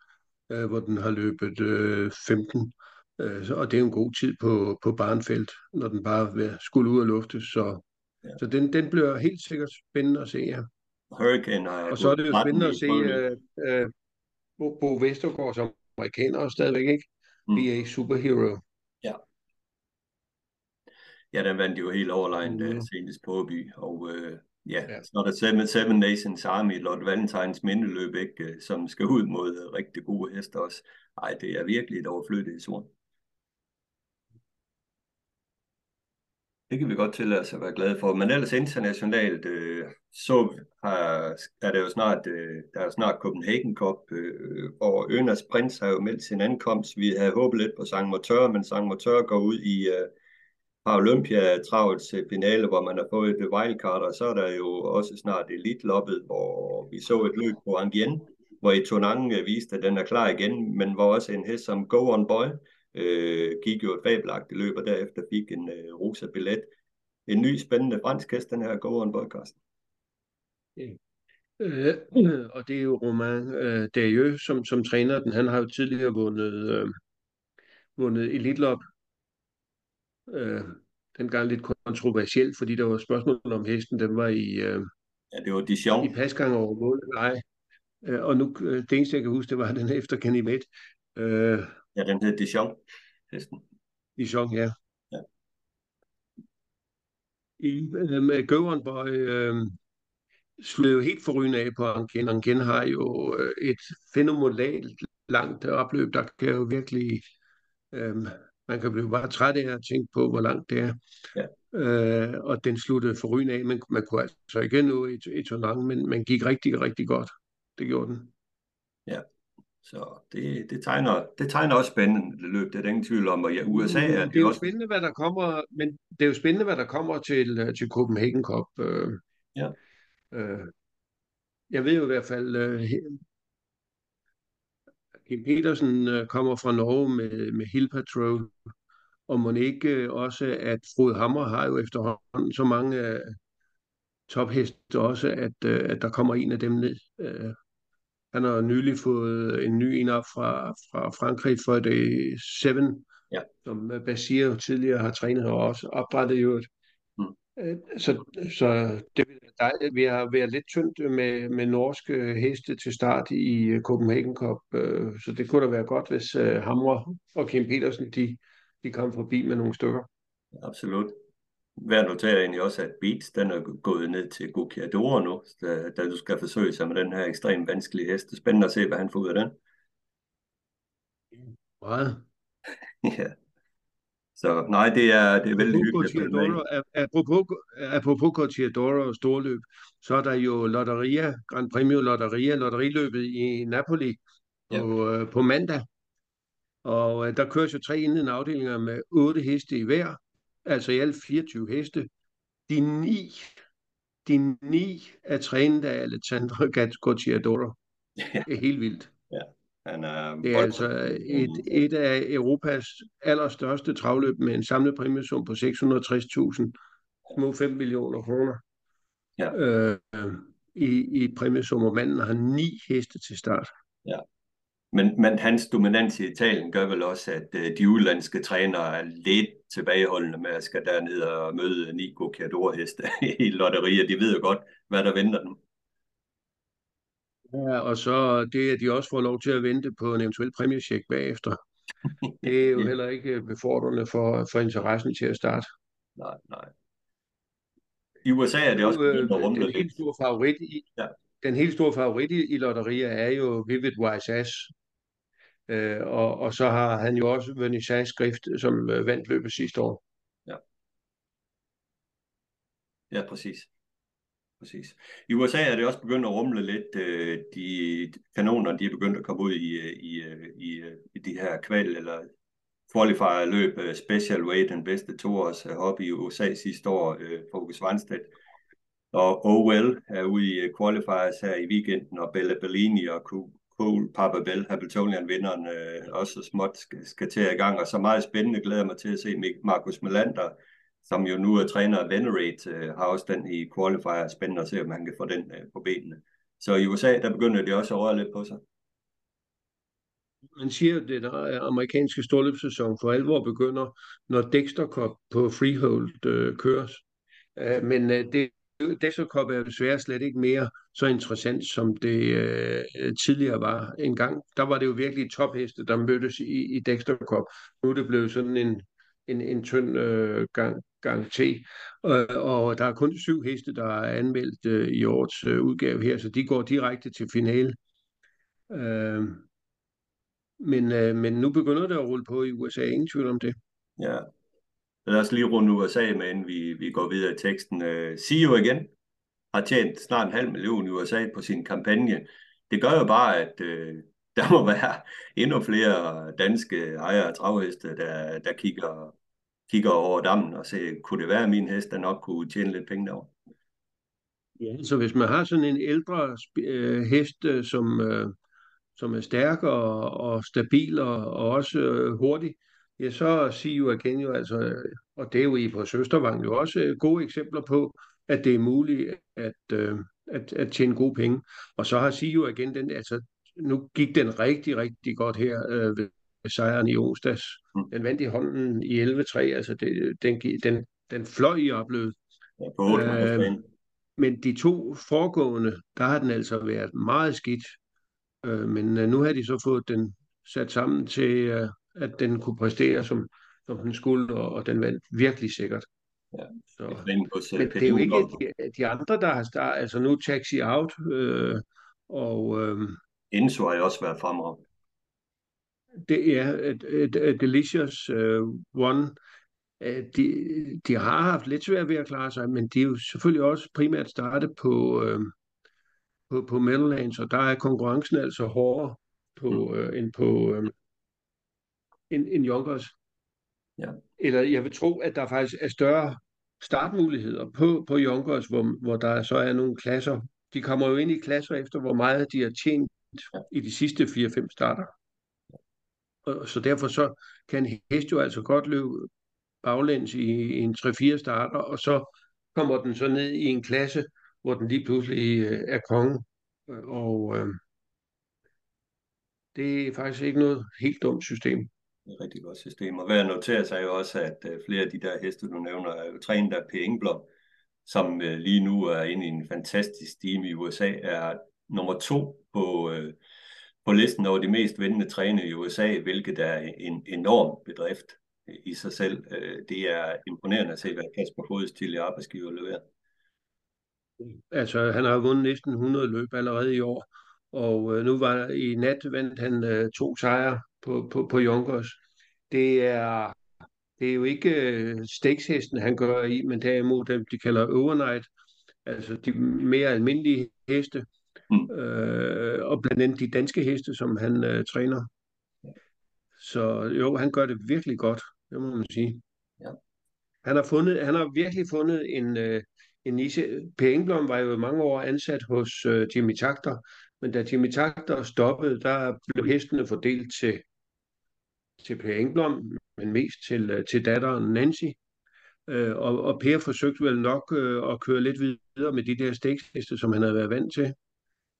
øh, hvor den har løbet øh, 15 øh, og det er en god tid på, på barnfelt, når den bare skulle ud og lufte, så Ja. Så den, den bliver helt sikkert spændende at se, ja. Hurricane har Og så er det jo spændende at se uh, uh, Bo, Bo Vestergaard som amerikaner stadigvæk, ikke? Mm. BA Superhero. Ja. Ja, den vandt jo helt overlegnet mm. senest på by, og uh, ja, ja, så er der Seven, Seven Nations Army, Lord Valentines mindeløb, ikke, som skal ud mod rigtig gode hester også. Ej, det er virkelig et overflødigt sort. Det kan vi godt tillade os at være glade for. Men ellers internationalt, øh, så har, er det jo snart, øh, der er snart Copenhagen Cup, øh, og Ønas Prins har jo meldt sin ankomst. Vi havde håbet lidt på Sankt Motør, men Sankt Motør går ud i øh, Olympia-travets finale, hvor man har fået et wildcard, og så er der jo også snart Elite-loppet, hvor vi så et løb på Angien, hvor Etonang viste, at den er klar igen, men hvor også en hest som Go On Boy øh, gik jo et fabelagtigt løb, og derefter fik en øh, rosa billet. En ny spændende fransk hest, den her Go On Boy, Carsten. Øh, og det er jo Romain øh, Darieux, som, som træner den. Han har jo tidligere vundet, øh, vundet elitlop. Øh, dengang lidt kontroversielt, fordi der var spørgsmål om hesten, den var i, øh, Ja, det var Dijon. i pasgang over mål eller ej. Øh, og nu, øh, det eneste jeg kan huske, det var den efter Kenny Met. Øh, Ja, den hed Dijon, hesten. Dijon, ja. Ja. I, øh, med Gøveren Boy øh, sluttede jo helt forrygende af på Anken. Anken har jo øh, et fænomenalt langt opløb, der kan jo virkelig... Øh, man kan blive bare træt af at tænke på, hvor langt det er. Ja. Øh, og den sluttede forrygende af, men man kunne altså ikke nå et, et så langt, men man gik rigtig, rigtig godt. Det gjorde den. Så det, det, tegner, det tegner også spændende det løb, det er der ingen tvivl om. Og ja, USA er det er det jo også... spændende, hvad der kommer, men det er jo spændende, hvad der kommer til, øh, til Copenhagen Cup. Øh, Ja. øh, jeg ved jo i hvert fald, øh, Kim Petersen øh, kommer fra Norge med, med Hill Patrol, og må ikke øh, også, at Frode Hammer har jo efterhånden så mange øh, topheste også, at, øh, at der kommer en af dem ned. Øh, han har nylig fået en ny en op fra, fra Frankrig for det Seven, Ja. som øh, Basir tidligere har trænet og også oprettet jo et. Mm. Øh, Så, så det vil være dejligt. Vi har været lidt tyndt med, med norske heste til start i øh, Copenhagen Cup, så det kunne da være godt, hvis Hamre og Kim Petersen, de, de kom forbi med nogle stykker. Absolut. Værd noterer egentlig også, at Beats den er gået ned til Gucciadoro nu, da, da du skal forsøge sig med den her ekstremt vanskelige hest. Det er spændende at se, hvad han får ud af den. Meget. ja. Så nej, det er, det er vældig hyggeligt at apropos, apropos Cortiadoro og storløb, så er der jo Lotteria, Grand Premio Lotteria, lotteriløbet i Napoli på, øh, på mandag. Og øh, der køres jo tre indledende afdelinger med otte heste i hver, altså i alt 24 heste. De ni, de ni er trænet af Alessandro Cortiadoro. Ja. Det er helt vildt. Han er Det er altså et, et af Europas allerstørste travløb med en samlet præmiesum på 660.000, små 5 millioner kroner Ja. øh, i, i præmiesum, og manden har ni heste til start. Men, men hans dominans i Italien gør vel også, at øh, de udlandske trænere er lidt tilbageholdende med at skal derned og møde Nico Chiador-heste i lotterier. De ved jo godt, hvad der venter dem. Ja, og så det, at de også får lov til at vente på en eventuel præmiecheck bagefter. Det er jo heller ikke befordrende for, for interessen til at starte. Nej, nej. I USA er det også øh, begyndt at rumle den helt store favorit i, Ja. den helt store favorit i, i lotterier er jo Vivid Wise Ass. Øh, og, og så har han jo også Vernissage Skrift, som øh, vandt løbet sidste år. Ja, Ja, præcis. Præcis. I USA er det også begyndt at rumle lidt. øh, De kanoner, de er begyndt at komme ud i, øh, i, øh, i, øh, i de her kval eller qualifier løb. Special Weight, den bedste toårs års hobby i USA sidste år, øh, Focus Og OL er ude i qualifiers her i weekenden, og Bella Bellini og Cu- Cole Papa Bell, Hamiltonian-vinderen, øh, også småt skal, skal til i gang. Og så meget spændende glæder jeg mig til at se Markus Melander, som jo nu er træner af Venerate, øh, har også den i qualifier. Spændende at se, om han kan få den øh, på benene. Så i USA, der begynder de også at røre lidt på sig. Man siger at den amerikanske storløbssæson for alvor begynder, når Dexter Cup på freehold øh, køres. Øh, men øh, det, Dexter Cup er jo desværre slet ikke mere så interessant, som det øh, tidligere var engang. Der var det jo virkelig topheste, der mødtes i, i Dexter Cup. Nu er det blevet sådan en, en, en tynd øh, gang, gang te. Og, og der er kun syv heste, der er anmeldt øh, i årets øh, udgave her, så de går direkte til finale. Øh, men, øh, men nu begynder det at rulle på i USA, ingen tvivl om det. Ja. Lad os lige runde USA med, inden vi, vi går videre i teksten. Øh, uh, CEO igen har tjent snart en halv million i USA på sin kampagne. Det gør jo bare, at øh, der må være endnu flere danske ejere af travheste, der, der kigger, kigger over dammen og ser, kunne det være, at min hest der nok kunne tjene lidt penge derovre? Ja, så hvis man har sådan en ældre øh, hest, øh, som, øh, som er stærk og, og stabil og, og også øh, hurtig, ja, så siger jo igen jo altså, og det er jo i på Søstervang jo også gode eksempler på, at det er muligt at, øh, at, at tjene gode penge. Og så har Sijo igen den, altså nu gik den rigtig, rigtig godt her øh, ved sejren i onsdags. Mm. Den vandt i hånden i 11-3, altså det, den, den, den fløj i opløbet. Ja, på 8 Øh, men de to foregående, der har den altså været meget skidt. Øh, men øh, nu har de så fået den sat sammen til, øh, at den kunne præstere, som, som den skulle, og, og den vandt virkelig sikkert. Ja, Så, øh, men det er jo ikke de, de andre, der har startet. Altså nu Taxi Out, øh, og øh, Enzo har jo også været fremragende. det er et Delicious øh, One. Øh, de, de har haft lidt svært ved at klare sig, men de er jo selvfølgelig også primært startet på, øh, på, på Meadowlands, og der er konkurrencen altså hårdere på, øh, end på end, end Yonkers. Ja. Eller jeg vil tro, at der faktisk er større startmuligheder på, på Yonkers, hvor, hvor der så er nogle klasser. De kommer jo ind i klasser efter, hvor meget de har tjent i de sidste 4-5 starter. Og, så derfor så kan en hest jo altså godt løbe baglæns i, i en 3-4 starter, og så kommer den så ned i en klasse, hvor den lige pludselig øh, er konge. Og øh, det er faktisk ikke noget helt dumt system et rigtig godt system. Og værd at notere sig jo også, at øh, flere af de der heste, du nævner, er jo trænet af P. Engblom, som øh, lige nu er inde i en fantastisk stime i USA, er nummer to på, øh, på listen over de mest vindende trænere i USA, hvilket er en enorm bedrift øh, i sig selv. Øh, det er imponerende at se, hvad Kasper Fodes tidligere arbejdsgiver leverer. Altså, han har vundet næsten 100 løb allerede i år, og øh, nu var i nat vandt han øh, to sejre på, på, på Yonkers. Det er, det er jo ikke øh, stakeshesten, han gør i, men derimod dem, de kalder overnight, altså de mere almindelige heste, Mm. øh, og blandt andet de danske heste, som han øh, træner. Så jo, han gør det virkelig godt, det må man sige. Ja. Han har fundet, han har virkelig fundet en, øh, en niche. Per Engblom var jo mange år ansat hos øh, Jimmy Takter, men da Jimmy Takter stoppede, der blev hestene fordelt til, til Per Engblom, men mest til, øh, til datteren Nancy. Øh, og, og Per forsøgte vel nok øh, at køre lidt videre med de der stakesheste, som han havde været vant til.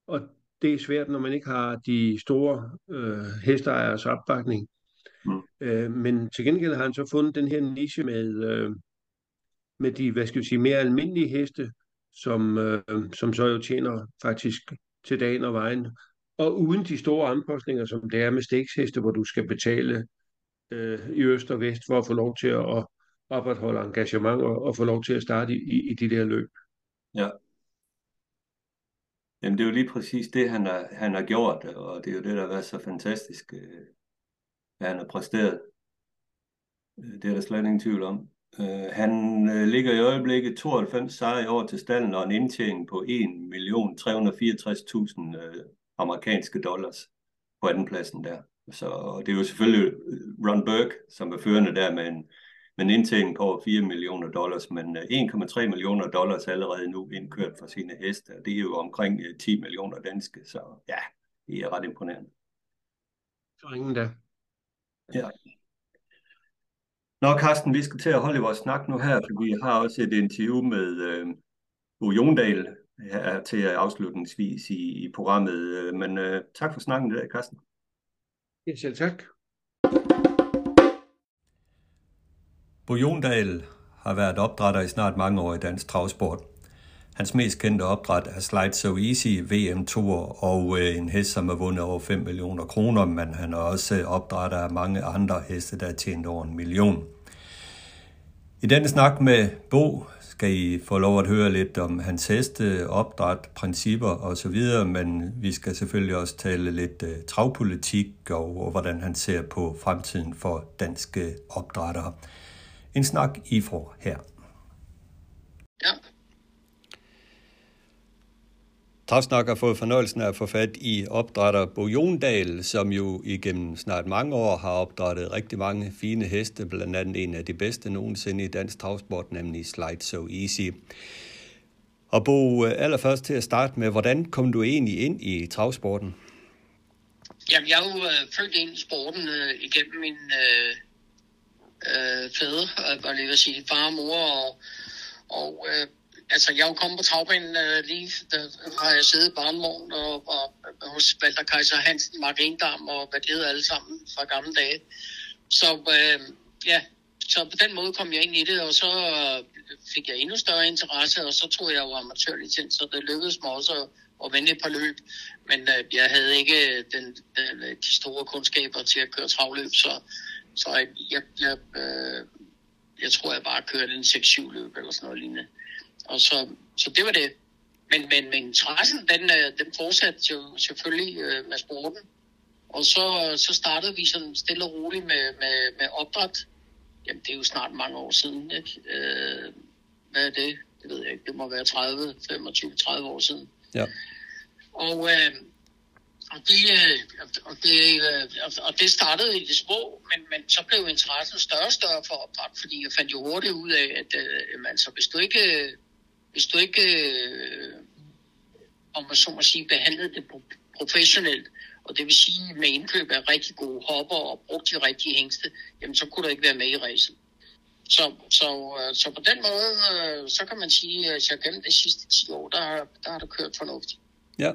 Og det er svært, når man ikke har de store øh, hesteejers opbakning. Mm. Øh, men til gengæld har han så fundet den her niche med, øh, med de, hvad skal vi sige, mere almindelige heste, som, øh, som så jo tjener faktisk til dagen og vejen. Og uden de store omkostninger, som det er med stakesheste, hvor du skal betale øh, i øst og vest for at få lov til at opretholde engagement og, og få lov til at starte i, i, de der løb. Ja. Jamen det er jo lige præcis det, han har, han har gjort, og det er jo det, der har været så fantastisk, øh, hvad han har præsteret. Øh, det er der slet ingen tvivl om. Øh, Han øh, ligger i øjeblikket 92 sejre i år til stallen og en indtjening på 1.364.000 øh, amerikanske dollars på andenpladsen der. Så og det er jo selvfølgelig Ron Burke, som er førende der med en, med en indtjening på over 4 millioner dollars, men øh, 1,3 millioner dollars allerede nu indkørt for sine heste, og det er jo omkring øh, 10 millioner danske, så ja, det er ret imponerende. Så ingen da. Ja. Nå, Carsten, vi skal til at holde vores snak nu her, for vi har også et interview med øh, Bo Jondal her til afslutningsvis i, i programmet. Øh, Men øh, tak for snakken i dag, Carsten. Ja, selv tak. Bo Jondal har været opdrætter i snart mange år i dansk travsport. Hans mest kendte opdræt er Slide So Easy VM Tour og øh, en hest, som har vundet over 5 millioner kroner, men han er også opdrætter af mange andre heste, der har tjent over en million. I denne snak med Bo skal I få lov at høre lidt om hans heste, opdræt, principper osv., men vi skal selvfølgelig også tale lidt øh, travpolitik og, og hvordan han ser på fremtiden for danske opdrættere. En snak I får her. Ja, Travsnak har fået fornøjelsen af at få fat i opdrætter Bo Jondal, som jo igennem snart mange år har opdrættet rigtig mange fine heste, blandt andet en af de bedste nogensinde i dansk travsport, nemlig Slide So Easy. Og Bo, øh, allerførst til at starte med, hvordan kom du egentlig ind i travsporten? Jamen, jeg er jo øh, født ind i sporten øh, igennem min øh, øh, fædre, øh, var lige at sige, far og mor, og, og øh, altså, jeg er jo kommet på travbanen øh, lige, der har jeg siddet i barnvogn og, og, og hos Walter Kaiser Hansen, Mark og hvad det hedder alle sammen fra gamle dage. Så øh, ja, så på den måde kom jeg ind i det, og så øh, fik jeg endnu større interesse, og så tog jeg jo amatørlicens, så det lykkedes mig også at, at vinde et par løb. Men øh, jeg havde ikke øh, den, den, øh, de store kundskaber til at køre travløb, så, så jeg, jeg, jeg, øh, jeg tror, jeg bare kørte en 6-7 løb eller sådan noget lignende. Og så, så det var det. Men, men, men interessen, den, øh, den fortsatte jo selvfølgelig øh, med sporten. Og så, så startede vi sådan stille og roligt med, med, med opdræt. Jamen, det er jo snart mange år siden, ikke? Øh, hvad er det? Det ved jeg ikke. Det må være 30, 25, 30 år siden. Ja. Og, øh, og, det, øh, og, det, øh, og det startede i det små, men, men så blev interessen større og større for opdræt, fordi jeg fandt jo hurtigt ud af, at øh, altså, hvis du ikke, hvis du ikke øh, om man så må sige, behandlede det professionelt, og det vil sige med indkøb af rigtig gode hopper og brugt de rigtige hængste, jamen så kunne du ikke være med i racen. Så, så, øh, så på den måde, øh, så kan man sige, at jeg gennem de sidste 10 år, der, der har det kørt fornuftigt. Ja.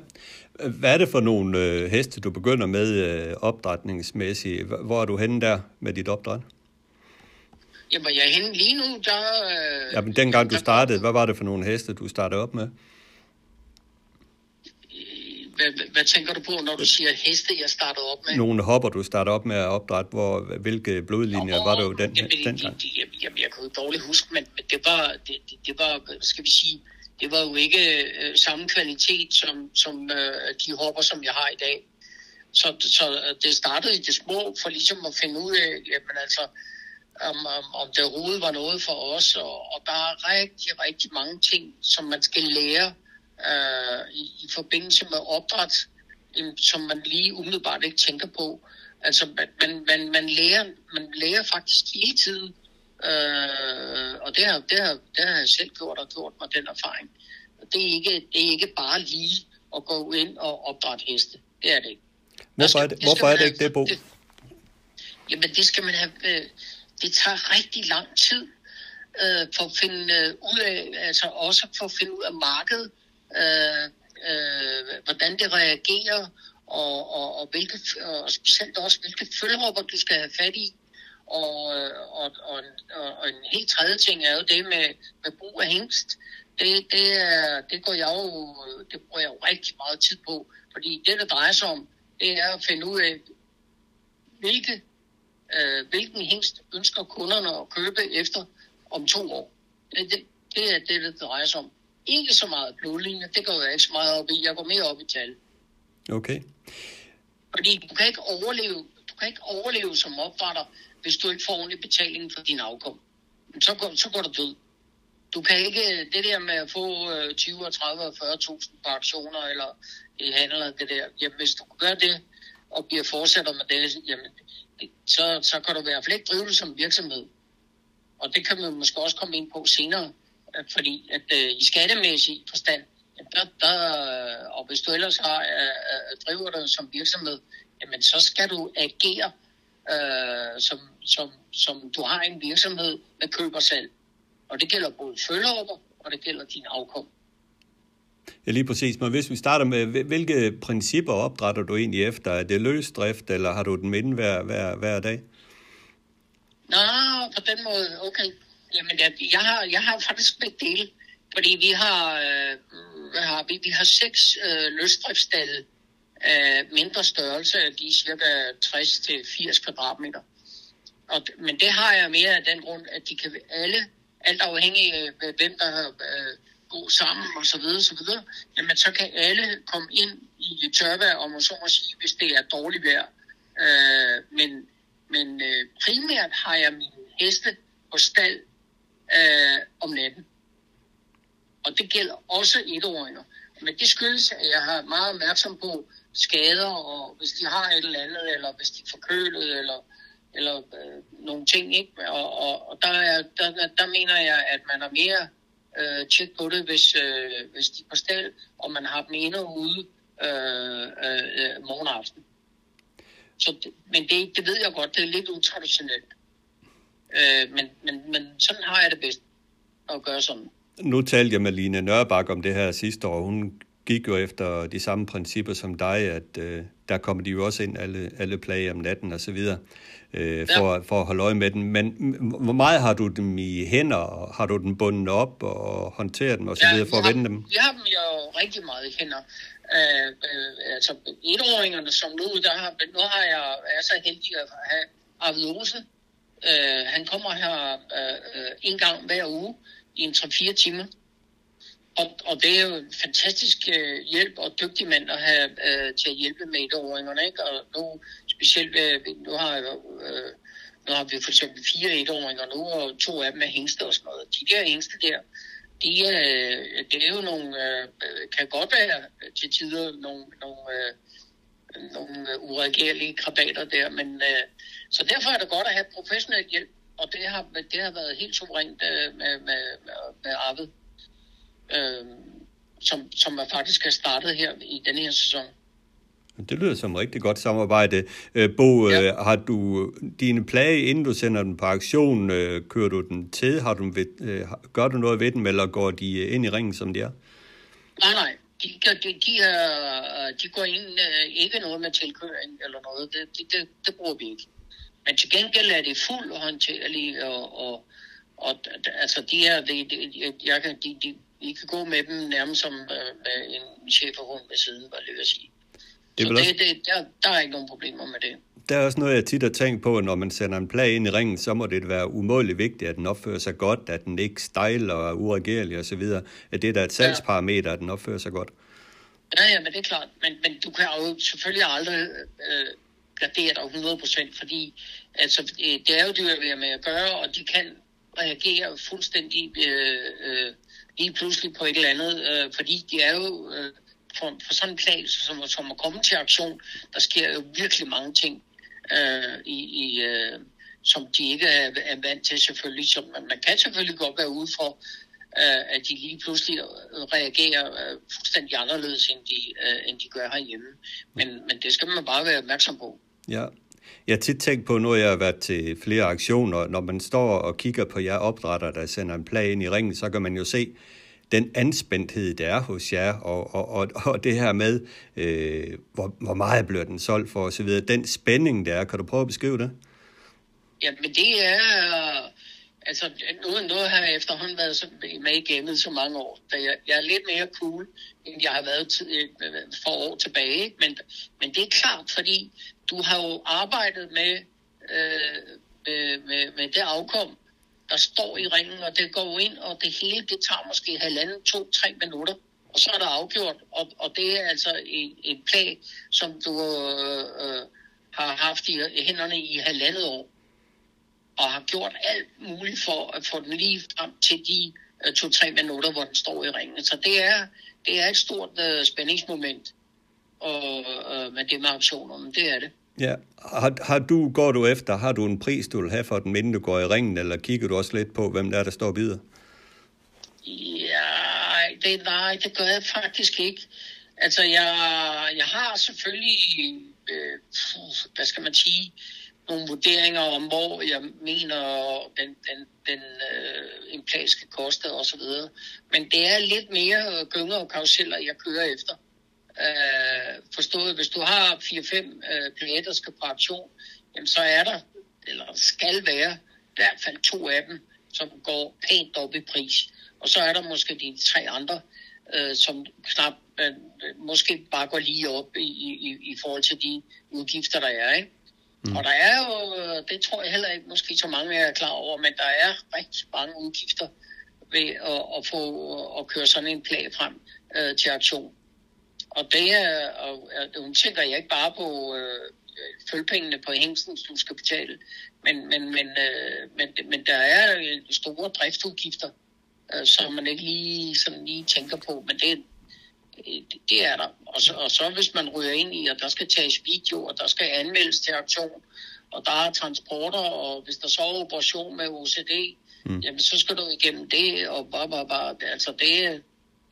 Hvad er det for nogle øh, heste, du begynder med øh, opdrætningsmæssigt? Hvor er du henne der med dit opdræt? Jamen, jeg er henne lige nu, der... Øh, ja, men dengang du startede, hvad var det for nogle heste, du startede op med? Hvad, hvad, tænker du på, når du siger heste, jeg startede op med? Nogle hopper, du startede op med at opdrætte, hvor, hvilke blodlinjer Nå, var det jo den, jamen, den gang? Jamen, jamen, jeg kan jo dårligt huske, men det var, det, det, det var, skal vi sige, det var jo ikke øh, samme kvalitet som, som øh, de hopper, som jeg har i dag. Så, så det startede i det små, for ligesom at finde ud af, jamen altså, om, om, om det overhovedet var noget for os. Og, og der er rigtig, rigtig mange ting, som man skal lære øh, i, i forbindelse med opdræt, som man lige umiddelbart ikke tænker på. Altså, man, man, man, lærer, man lærer faktisk hele tiden, øh, og det har, det, har, det har jeg selv gjort og gjort mig den erfaring. Det er ikke, det er ikke bare lige at gå ind og opdrætte heste. Det er det ikke. Hvorfor skal, er det, hvorfor er det ikke det, Bo? Det, jamen, det skal man have... Øh, det tager rigtig lang tid øh, for at finde øh, ud af, altså også for at finde ud af markedet, øh, øh, hvordan det reagerer, og, og, og, hvilke, og specielt også, hvilke følgerupper du skal have fat i. Og, øh, og, og, og, og en helt tredje ting er jo det med, med brug af hængst. Det, det, er, det, går jeg jo, det bruger jeg jo rigtig meget tid på, fordi det, det drejer sig om, det er at finde ud af, hvilke, øh, hvilken hængst ønsker kunderne at købe efter om to år. Det, det, det er det, det drejer sig om ikke så meget blodlinje. Det går jeg ikke så meget op i. Jeg går mere op i tal. Okay. Fordi du kan ikke overleve, du kan ikke overleve som opdrætter, hvis du ikke får ordentlig betaling for din afkom. Så går, så går du død. Du kan ikke, det der med at få 20, 30 og 40.000 på aktioner eller i handler, det der, jamen hvis du gør det, og bliver fortsætter med det, jamen, så, så kan du i hvert fald ikke drive det som virksomhed. Og det kan man måske også komme ind på senere øh, fordi at øh, i skattemæssig forstand, der, der, øh, og hvis du ellers har, øh, øh driver det som virksomhed, jamen så skal du agere, øh, som, som, som du har en virksomhed med køb og salg. Og det gælder både følgeopper, og det gælder din afkom. Ja, lige præcis. Men hvis vi starter med, hvilke principper opdrætter du egentlig efter? Er det løsdrift, eller har du den minde hver, hver, hver dag? Nå, på den måde, okay. Jamen, jeg, jeg, har, jeg har faktisk begge dele, fordi vi har, øh, hvad har vi? Vi har seks øh, løsdriftsstalle af mindre størrelse, de er cirka 60-80 kvadratmeter. Og, men det har jeg mere af den grund, at de kan alle, alt afhængig af hvem der har øh, gå sammen og så videre, så videre, jamen så kan alle komme ind i tørvejr, og må så må sige, hvis det er dårligt vejr. Øh, men men øh, primært har jeg mine heste på stald øh, om natten. Og det gælder også etåringer. Men det skyldes, at jeg har meget opmærksom på skader, og hvis de har et eller andet, eller hvis de er forkølet, eller, eller øh, nogle ting. Ikke? Og, og, og der, er, der, der mener jeg, at man er mere øh, tjek på det, hvis, øh, hvis de er på stal, og man har dem inde ude øh, øh, øh, morgen og aften. Så, det- men det, det ved jeg godt, det er lidt utraditionelt. Øh, men, men, men sådan har jeg det bedst at gøre sådan. Nu talte jeg med Line Nørbak om det her sidste år. Hun gik jo efter de samme principper som dig, at øh, der kommer de jo også ind alle, alle plage om natten og så videre, øh, for, ja. for at holde øje med den. Men hvor meget har du dem i hænder? og Har du den bundet op og håndteret dem og så videre for at vende dem? Vi har dem jo rigtig meget i hænder. Øh, øh, altså etåringerne som nu, der har, nu har jeg, er så heldig at have Arvid Olsen. Øh, han kommer her øh, øh, en gang hver uge i en 3-4 timer. Og, og det er jo en fantastisk øh, hjælp og dygtig mand at have øh, til at hjælpe med etåringerne. Ikke? Og nu specielt, øh, nu har jeg øh, nu har vi for eksempel fire etåringer nu, og to af dem er hængste og sådan noget. De der hængste der, de er, øh, det er jo nogle, øh, kan godt være til tider nogle, nogle, øh, nogle øh, uregerlige krabater der, men øh, så derfor er det godt at have professionel hjælp, og det har, det har været helt suverænt øh, med, med, med, med Arvid, øh, som, som er faktisk er startet her i denne her sæson. Det lyder som et rigtig godt samarbejde. Øh, Bo, Ja. ja. har du dine plage, inden du sender den på aktion, øh, kører du den til? Har du ved, øh, gør du noget ved dem, eller går de øh, ind i ringen, som de er? Nej, nej. De, de, de, er, de går ind øh, ikke noget med tilkøring eller noget. Det, det, det, det bruger vi ikke. Men til gengæld er det fuldt håndterlige, og, og, og altså de er, de, de, jeg kan, de, de, I kan gå med dem nærmest som øh, med en cheferhund ved siden, var det at sige. Det er Så vel også- det, det, der, der er ikke nogen problemer med det. Der er også noget, jeg tit har tænkt på, når man sender en plage ind i ringen, så må det være umådeligt vigtigt, at den opfører sig godt, at den ikke stejler og er uregerlig osv. At det der er et salgsparameter, at den opfører sig godt. Ja, ja, men det er klart. Men, men du kan jo selvfølgelig aldrig øh, gradere dig 100%, fordi altså, det er jo dyr, vi har med at gøre, og de kan reagere fuldstændig øh, øh, lige pludselig på et eller andet, øh, fordi de er jo øh, for, for sådan en plan, som, som at komme til aktion, der sker jo virkelig mange ting, øh, i, i, øh, som de ikke er, er vant til selvfølgelig. Så man, man kan selvfølgelig godt være ude for, øh, at de lige pludselig øh, reagerer øh, fuldstændig anderledes, end de, øh, end de gør herhjemme. Men, men det skal man bare være opmærksom på. Ja. Jeg har tit tænkt på, når jeg har været til flere aktioner, når man står og kigger på jer opdrætter, der sender en plage ind i ringen, så kan man jo se den anspændthed, der er hos jer, og, og, og, og det her med, øh, hvor, hvor meget bliver den solgt for osv. Den spænding, der er, kan du prøve at beskrive det? Ja, men det er... Altså, nu, nu har jeg efterhånden været så, med i gamet så mange år, da jeg, jeg er lidt mere cool, end jeg har været t- øh, for år tilbage. Men, men det er klart, fordi du har jo arbejdet med, øh, med, med, med det afkom, der står i ringen, og det går ind, og det hele, det tager måske halvanden, to, tre minutter, og så er der afgjort, og, og det er altså en, en plag, som du øh, øh har haft i, i hænderne i halvandet år og har gjort alt muligt for at få den lige frem til de øh, to-tre minutter, hvor den står i ringen. Så det er, det er et stort øh, spændingsmoment og, øh, med det med auktioner, men det er det. Ja. Har, har du, går du efter, har du en pris, du vil have for den, inden du går i ringen, eller kigger du også lidt på, hvem der er, der står og bider? Ja, det, nej, det gør jeg faktisk ikke. Altså, jeg, jeg har selvfølgelig, øh, hvad skal man sige, nogle vurderinger om, hvor jeg mener, den, den, den øh, en plads skal koste og så videre. Men det er lidt mere gynger og karuseller, jeg kører efter. Øh, forstået, hvis du har 4-5 øh, der skal på aktion, jamen så er der, eller skal være, i hvert fald to af dem, som går pænt op i pris. Og så er der måske de tre andre, øh, som knap, øh, måske bare går lige op i, i, i forhold til de udgifter, der er. Ikke? Mm. Og der er jo, øh, det tror jeg heller ikke måske så mange af jer er klar over, men der er rigtig mange udgifter ved at, at få at køre sådan en plag frem øh, til aktion. Og det er, og, og nu tænker jeg ikke bare på øh, følpengene på hængsten, du skal betale, men, men, men, øh, men, men der er store driftsudgifter, øh, som man ikke lige, sådan lige tænker på, men det, det, det er der. Og så, og så hvis man ryger ind i, at der skal tages video, og der skal anmeldes til aktion, og der er transporter, og hvis der så er operation med OCD, mm. jamen så skal du igennem det, og bare, bare, bare. Altså det,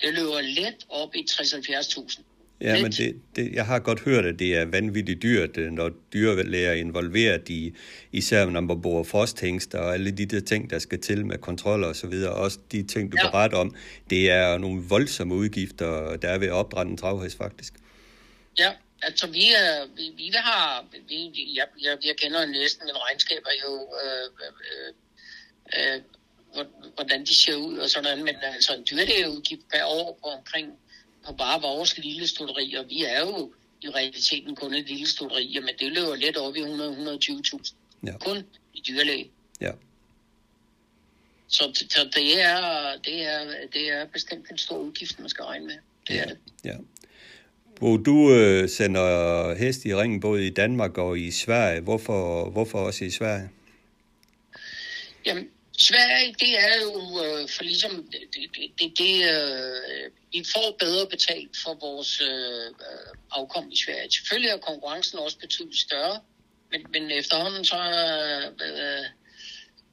det løber let op i 60-70.000. Ja, men det, det, jeg har godt hørt, at det er vanvittigt dyrt, øh, når dyrlæger er involveret i, især når man bruger frosthængster og alle de der ting, der skal til med kontroller og så videre. Også de ting, du Ja. beretter om. Det er nogle voldsomme udgifter, der er ved at opdrætte en travhest, faktisk. Ja, altså vi, er, vi, vi har, vi, jeg, jeg, jeg kender næsten min regnskaber jo, øh, øh, øh, hvor- hvordan de ser ud og sådan men altså en dyrlægeudgift per år på omkring på bare vores lille studeri, og vi er jo i realiteten kun et lille studeri, men det løber lidt op i 100-120.000. Ja. Kun i dyrlæge. Ja. Så, så det, er, det, er, det er bestemt en stor udgift, man skal regne med. Det er det. Ja. Hvor du øh, sender hest i ringen både i Danmark og i Sverige. Hvorfor, hvorfor også i Sverige? Jamen, Sverige, det er jo øh, for ligesom, det, det, det, det øh, vi får bedre betalt for vores øh, øh, afkom i Sverige. Selvfølgelig er konkurrencen også betydeligt større, men, men efterhånden så, øh, øh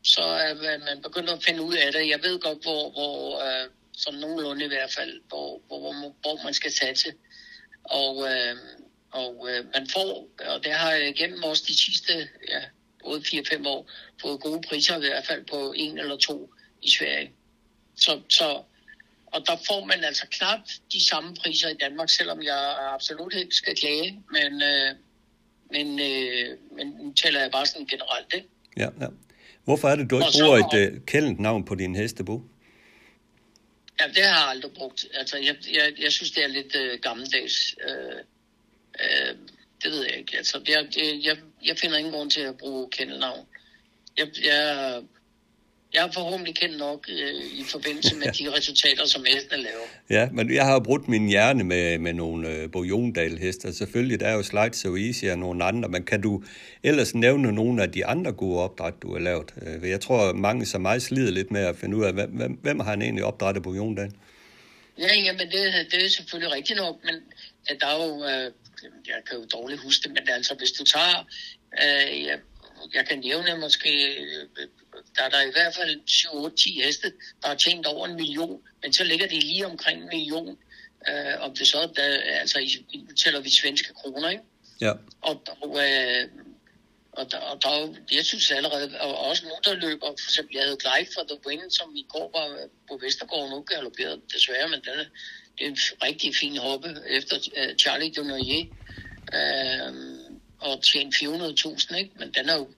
så er man begyndt at finde ud af det. Jeg ved godt, hvor, hvor øh, som nogenlunde i hvert fald, hvor, hvor, hvor, hvor man skal satse. Og, øh, og øh, man får, og det har jeg gennem også de sidste ja, både 4-5 år fået gode priser, i hvert fald på en eller to i Sverige. Så, så, og der får man altså knap de samme priser i Danmark, selvom jeg absolut ikke skal klage, men, øh, men, øh, men nu taler jeg bare sådan generelt, ikke? Ja, ja. Hvorfor er det, du ikke Og så- bruger et øh, kældent navn på din hestebo? Ja, det har jeg aldrig brugt. Altså, jeg, jeg, jeg synes, det er lidt øh, gammeldags. Øh, øh, det ved jeg ikke. Altså, jeg, jeg, jeg, finder ingen grund til at bruge kendelnavn. Jeg, jeg, jeg er forhåbentlig kendt nok øh, i forbindelse med de resultater, som hestene laver. Ja, men jeg har jo brudt min hjerne med, med nogle øh, Bojondal-hester. Selvfølgelig, der er jo Slides So Easy og nogle andre, men kan du ellers nævne nogle af de andre gode opdræt, du har lavet? Øh, Jeg tror, mange som mig slider lidt med at finde ud af, hvem, hvem, hvem har han egentlig opdrættet Bojondal? Ja, jamen det, det er selvfølgelig rigtigt nok, men at der er jo, øh, jeg kan jo dårligt huske det, men altså hvis du tager, øh, jeg, jeg kan nævne måske, øh, der er der i hvert fald 7-8-10 heste, der har tjent over en million, men så ligger de lige omkring en million, øh, om det så, er, der, altså i, nu tæller vi svenske kroner, ikke? Ja, Og, og, øh, og, der, og der, er jeg synes allerede, og også nogen, der løber, for eksempel, jeg havde Glide for The Win, som i går var på Vestergaard, nu galopperede desværre, men den det en rigtig fin hoppe efter uh, Charlie Dunoyer, øh, og tjene 400.000, ikke? Men den er jo,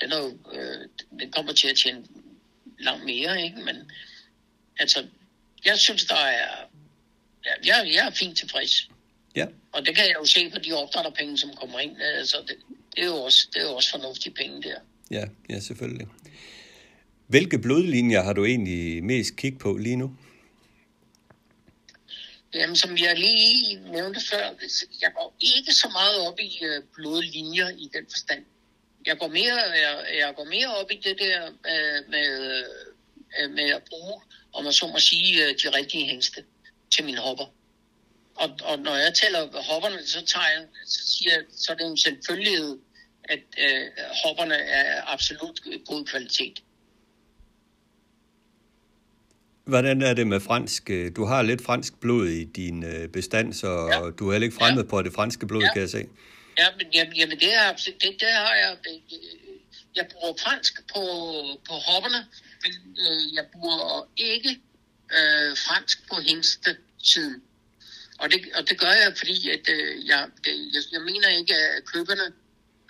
den, er jo øh, den kommer til at tjene langt mere, ikke? Men altså, jeg synes, der er, ja, jeg, jeg er fint tilfreds. ja, Og det kan jeg jo se på de opdrætterpenge, som kommer ind. Altså, det, det, er jo også, det er jo også fornuftige penge der. ja, ja, selvfølgelig. Hvilke blodlinjer har du egentlig mest kig på lige nu? Jamen, som jeg lige nævnte før, jeg går ikke så meget op i øh, blodlinjer i den forstand. Jeg går mere, jeg, jeg går mere op i det der øh, med, øh, med at bruge, om man så må sige, øh, de rigtige hængste til mine hopper. Og, og når jeg tæller hopperne, så, tager jeg, så, siger jeg, så er det en selvfølgelighed, at øh, hopperne er absolut god kvalitet. Hvordan er det med fransk? øh, Du har lidt fransk blod i din øh, bestand, så Ja. du er heller ikke fremmed Ja. på det franske blod, Ja. kan jeg se. Ja, men jamen, jamen det, absolut- det, det har jeg. Jeg bruger fransk på, på hopperne, men øh, jeg bruger ikke øh, fransk på hængste siden. Og det, og det gør jeg, fordi at, øh, jeg, det, jeg, jeg mener ikke, at køberne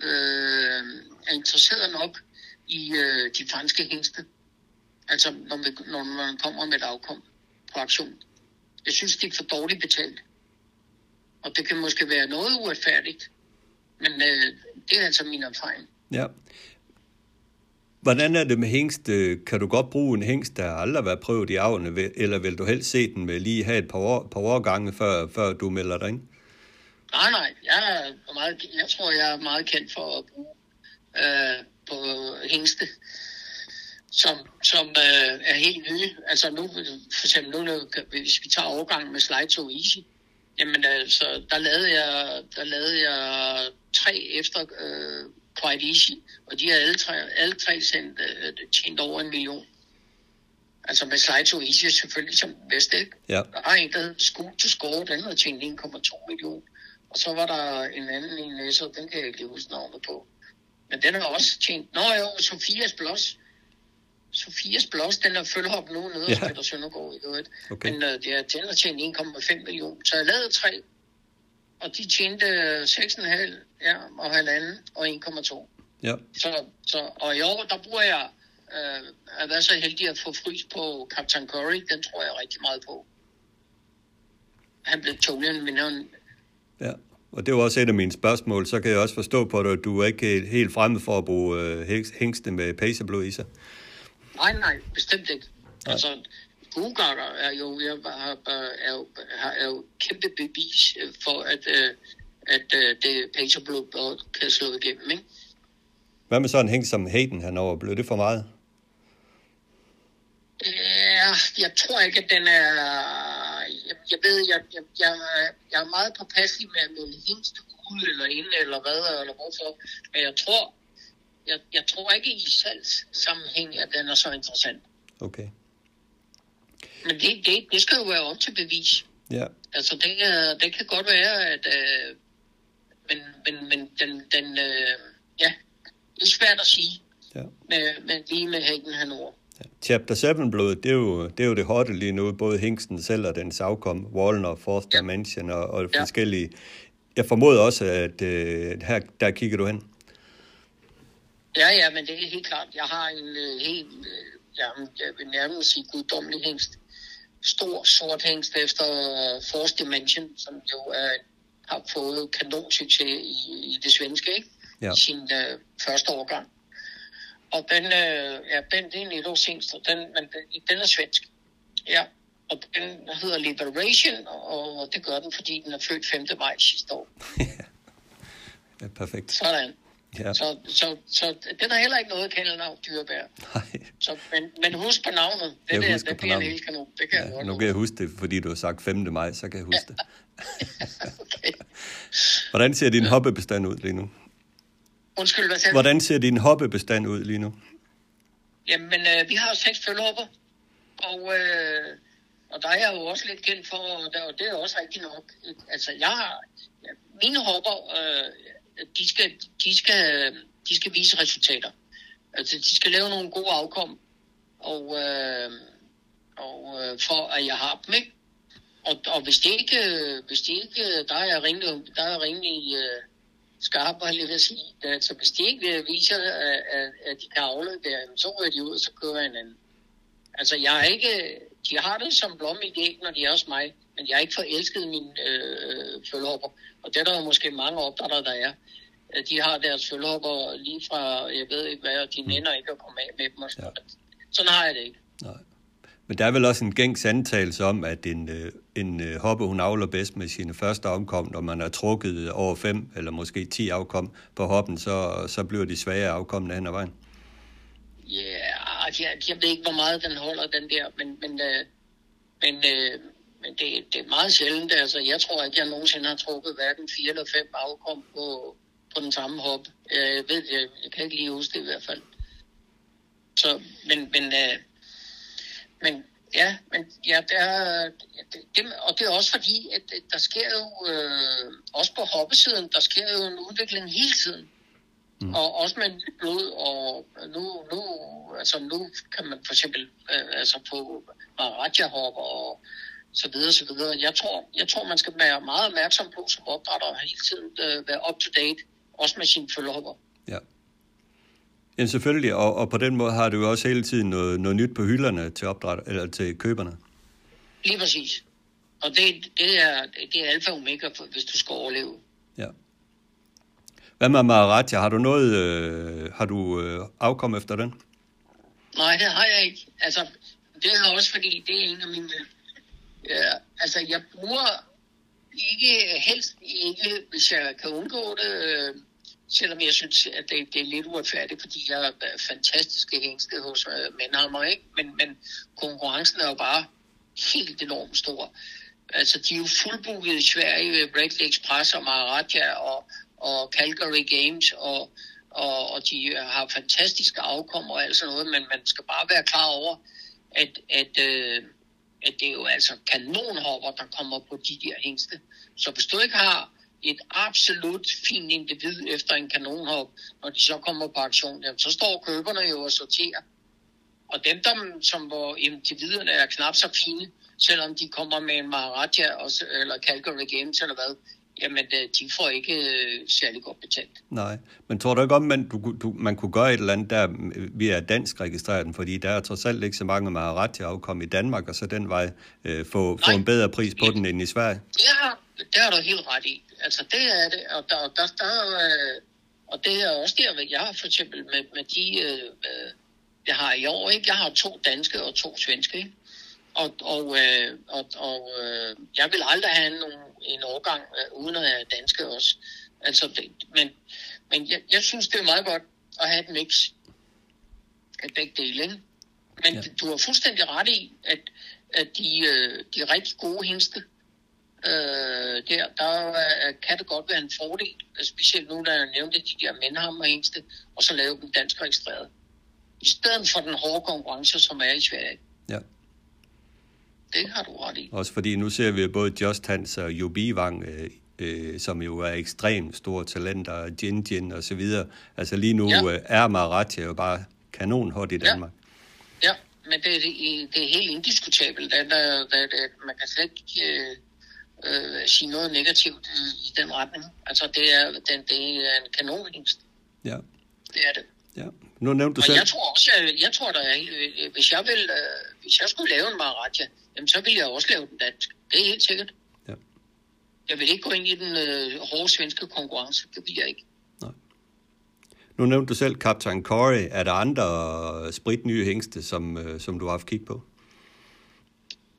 øh, er interesseret nok i øh, de franske hængste. Altså, når, vi, når man kommer med et afkom på aktion. Jeg synes, det er for dårligt betalt. Og det kan måske være noget uretfærdigt. Men øh, det er altså min erfaring. Ja. Hvordan er det med hængst? Øh, Kan du godt bruge en hængst, der aldrig har været prøvet i avne, eller vil du helst se den med lige have et par, år, par årgange, før, før du melder dig ind? Nej, nej. Jeg, er meget, jeg tror, jeg er meget kendt for at bruge øh, på hængste, som, som øh, er helt nye. Altså nu, for eksempel nu, hvis vi tager overgangen med Slide So Easy, jamen altså, der lavede jeg, der lavede jeg tre efter øh, Quite Easy, og de har alle tre, alle tre sendt, øh, tjent over en million. Altså med Slide to Easy selvfølgelig som bedst, ikke? Ja. Der var en, der hed School to Score, den havde tjent 1,2 millioner. Og så var der en anden en læser, den kan jeg ikke huske navnet på. Men den har også tjent... Nå jo, Sofias Blås. Sofias Blås, den er følgeop nu nede hos Ja. Peter Søndergaard i øvrigt. Okay. Men uh, det er, den har tjent 1,5 millioner. Så jeg lavede tre, og de tjente 6,5 ja, og halvanden og 1,2. Ja. Så, så, og i år, der bruger jeg øh, at være så heldig at få frys på Captain Curry. Den tror jeg rigtig meget på. Han blev Tolian vinderen. Ja, og det var også et af mine spørgsmål. Så kan jeg også forstå på dig, at du er ikke helt fremme for at bruge øh, hæng- hængste med pacerblod i sig. Nej, nej, bestemt ikke. Nej. Altså, Bugard er jo, jeg har, er, jo, er jo kæmpe bevis øh, for, at, øh, at øh, det pacerblod kan slå igennem, ikke? Hvad med sådan en som Hayden henover? Blev det for meget? Ja, jeg tror ikke, at den er... Jeg, jeg ved, jeg, jeg, jeg, jeg er meget påpasselig med melde hængst ud eller ind, eller hvad, eller hvorfor. Men jeg tror, jeg, jeg tror ikke i salgssammenhæng, at den er så interessant. Okay. Men det, det, det skal jo være op til bevis. Ja, Altså, det, øh, det kan godt være, at... Øh, men, men, men den, den øh, ja, det er svært at sige, ja. med, med, lige med hækken henover. Chapter 7-blodet, det er, jo, det er jo det hotte lige nu. Både hængsten selv og dens afkom, Wallner, Fourth Ja. Dimension og, og Ja. forskellige. Jeg formoder også, at øh, her der kigger du hen. Ja, ja, men det er helt klart. Jeg har en øh, helt, øh, jamen, jeg vil nærmest sige guddommelig hængst. Stor, sort hængst efter øh, Force Dimension, som jo er, har fået kanonsucces i, i det svenske, ikke? Ja. I sin øh, første årgang. Og den, øh, ja, den, det er en etårshængst, og den, men den, den er svensk. Ja, og den hedder Liberation, og det gør den, fordi den er født 5. maj sidste år. Ja, perfekt. Sådan. Ja. Så, så, så den har heller ikke noget kælenavn, dyrebær. Nej. Så, men, men husk på navnet. Det, Jeg der, det bliver en navnet. hel kanon. Det kan jeg Ja, godt nu kan jeg huske det, fordi du har sagt 5. maj, så kan jeg huske det. okay. Hvordan ser din hoppebestand ud lige nu? Undskyld, hvad sagde? Hvordan ser din hoppebestand ud lige nu? Jamen, øh, vi har seks følhopper. Og, øh, og der er jeg jo også lidt kendt for, og, der, og det er også rigtigt nok. Altså, jeg har... Ja, mine hopper, øh, de, skal, de, skal, de skal vise resultater. Altså, de skal lave nogle gode afkom. Og, øh, og øh, for at jeg har dem, ikke? Og, og hvis det ikke, hvis det ikke, der er jeg rimelig, der er jeg rimelig øh, skarp, og lige at sige. Altså, hvis de ikke øh, viser, at, at, at de kan afle der, så rører de ud, og så kører jeg en anden. Altså, jeg er ikke, de har det som blomme i æg, når de er hos mig, men jeg er ikke forelsket mine øh, følhopper. Og det er der jo måske mange opdrættere, der er. Øh, De har deres følhopper lige fra, jeg ved ikke hvad, og de nænder ikke at komme af med dem. Og sådan. Ja. Sådan har jeg det ikke. Nej. Men der er vel også en gængs antagelse om, at en, øh, en øh, hoppe, hun avler bedst med sine første afkom, når man har trukket over fem eller måske 10 afkom på hoppen, så, så bliver de svage afkommende hen ad vejen. Ja, yeah, jeg, jeg ved ikke, hvor meget den holder, den der, men, men, men, øh, men det, det er meget sjældent. Altså, jeg tror ikke, jeg nogensinde har trukket hverken fire eller fem afkom på, på den samme hop. Jeg ved, jeg, jeg kan ikke lige huske det i hvert fald. Så, men, men, øh, men ja, men ja, der, er- det, det, og det er også fordi, at at der sker jo, øh, også på hoppesiden, der sker jo en udvikling hele tiden. Mm. Og også med nyt blod, og nu, nu, altså nu kan man for eksempel øh, altså på Maharaja-hopper og så videre, så videre. Jeg tror, jeg tror, man skal være meget opmærksom på som opdrætter og hele tiden øh, være up to date, også med sine følgehopper. Ja. Ja, selvfølgelig, og, og på den måde har du jo også hele tiden noget, noget nyt på hylderne til opdræt, eller til køberne. Lige præcis. Og det, det, er, det er alfa og omega, hvis du skal overleve. Ja. Hvad med Maharaja? Har du noget, øh, har du øh, afkom efter den? Nej, det har jeg ikke. Altså, det er også fordi, det er en af mine... Ja, altså, jeg bruger ikke, helst ikke, hvis jeg kan undgå det, øh, selvom jeg synes, at det, det er lidt uretfærdigt, fordi jeg er øh, fantastiske hængsted hos øh, Mændhammer, ikke? Men, men konkurrencen er jo bare helt enormt stor. Altså, de er jo fuldbooket i Sverige, Red Express og Maharaja og, og Calgary Games, og, og, og de øh, har fantastiske afkom og alt sådan noget, men man skal bare være klar over, at, at, øh, at det er jo altså kanonhopper, der kommer på de der hængste. Så hvis du ikke har et absolut fint individ efter en kanonhop, når de så kommer på aktion, jamen, så står køberne jo og sorterer. Og dem, der, som hvor individerne er knap så fine, selvom de kommer med en Maharaja og, eller Calgary Games eller hvad, jamen øh, de får ikke øh, særlig godt betalt. Nej, men tror du ikke om, man, du, du, man kunne gøre et eller andet der via dansk registrering, fordi der er trods alt ikke så mange Maharaja afkom i Danmark, og så den vej øh, få, få en bedre pris på den end i Sverige? Det har, det har du helt ret i. Altså det er det, og der, der, der, øh, og det er også der, jeg har for eksempel med, med de, øh, øh, jeg har i år, ikke? jeg har to danske og to svenske, ikke? Og, og, øh, og, og øh, jeg vil aldrig have nogen, en årgang øh, uden at have danske også. Altså, men men jeg, jeg synes, det er meget godt at have et mix af begge dele. Ikke? Men ja. du har fuldstændig ret i, at, at de, øh, de rigtig gode hængste, øh, der, der kan det godt være en fordel, specielt nu, da jeg nævnte de der mændhammer hængste, og så lave dem dansk registreret. I stedet for den hårde konkurrence, som er i Sverige. Ja. Det har du ret i. Også fordi nu ser vi både Just Hans og Jobi Wang, øh, øh, som jo er ekstremt store talenter, Jin Jin og så videre. Altså lige nu ja. øh, er Marathi jo bare kanonhot i Danmark. Ja, ja men det, det, det er helt indiskutabelt. At, at, at, at man kan slet ikke øh, øh, sige noget negativt i, i den retning. Altså det er, den, det er en kanonhængst. Ja. Det er det. Ja. Nu nævnte du og selv... jeg tror også, jeg, jeg tror, der øh, hvis jeg, vil, øh, hvis jeg skulle lave en Maharaja, jamen så ville jeg også lave den dansk. Det er helt sikkert. Ja. Jeg vil ikke gå ind i den øh, hårde svenske konkurrence. Det vil jeg ikke. Nej. Nu nævnte du selv Captain Corey. Er der andre spritnye hængste, som, øh, som du har haft kig på?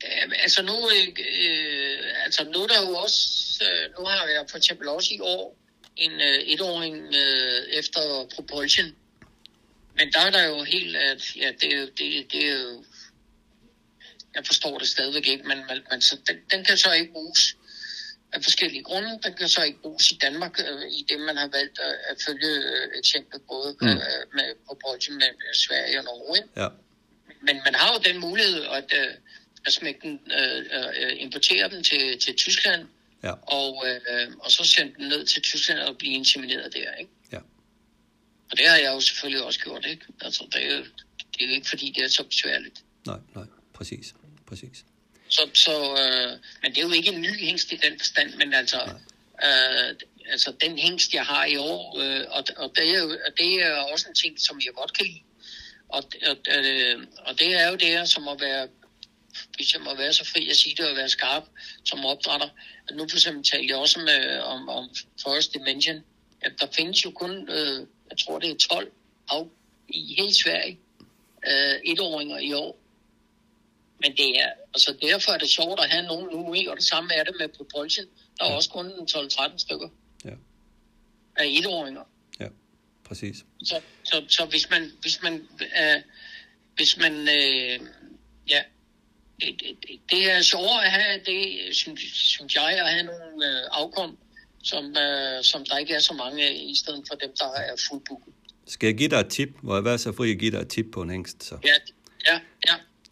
Øh, altså nu, øh, altså nu er der jo også, øh, nu har jeg for eksempel også i år en øh, etåring øh, efter Propulsion. Men der er der jo helt, at ja, det, er jo, det, det er jo, jeg forstår det stadigvæk ikke, men, men, men så, den, den kan så ikke bruges af forskellige grunde. Den kan så ikke bruges i Danmark, øh, i det man har valgt at, at følge øh, eksemplet både mm. øh, med Propulsion med Sverige og Norge. Ja. Men man har jo den mulighed at, øh, at smække den, øh, øh, importere dem til, til Tyskland, Ja. og, øh, og så sende dem ned til Tyskland og blive insemineret der, ikke? Ja. Og det har jeg jo selvfølgelig også gjort, ikke? Altså, det er jo, det er jo ikke fordi, det er så besværligt. Nej, nej, præcis. Præcis. Så, så øh, men det er jo ikke en ny hængst i den forstand, men altså, øh, altså den hængst, jeg har i år, øh, og, og, det er jo, det er også en ting, som jeg godt kan lide. Og, og, øh, og det er jo det her, som at være, hvis jeg må være så fri at sige det, og være skarp som opdrætter. At nu for eksempel taler jeg også med, om, om Forest Dimension, at der findes jo kun, øh, jeg tror det er 12 af, i hele Sverige, øh, etåringer i år. Men det er, altså derfor er det sjovt at have nogen nu, ikke? og det samme er det med Propulsion. Der er ja. også kun 12-13 stykker Ja. af etåringer. Ja, præcis. Så, så, så hvis man, hvis man, øh, hvis man, øh, ja, det, det, det- det er sjovere at have det, synes, synes jeg, at have nogle øh, afkom, som, øh, som der ikke er så mange af, i stedet for dem, der er fuldbooket. Skal jeg give dig et tip? Må jeg være så fri at give dig et tip på en hængst? Så. Ja,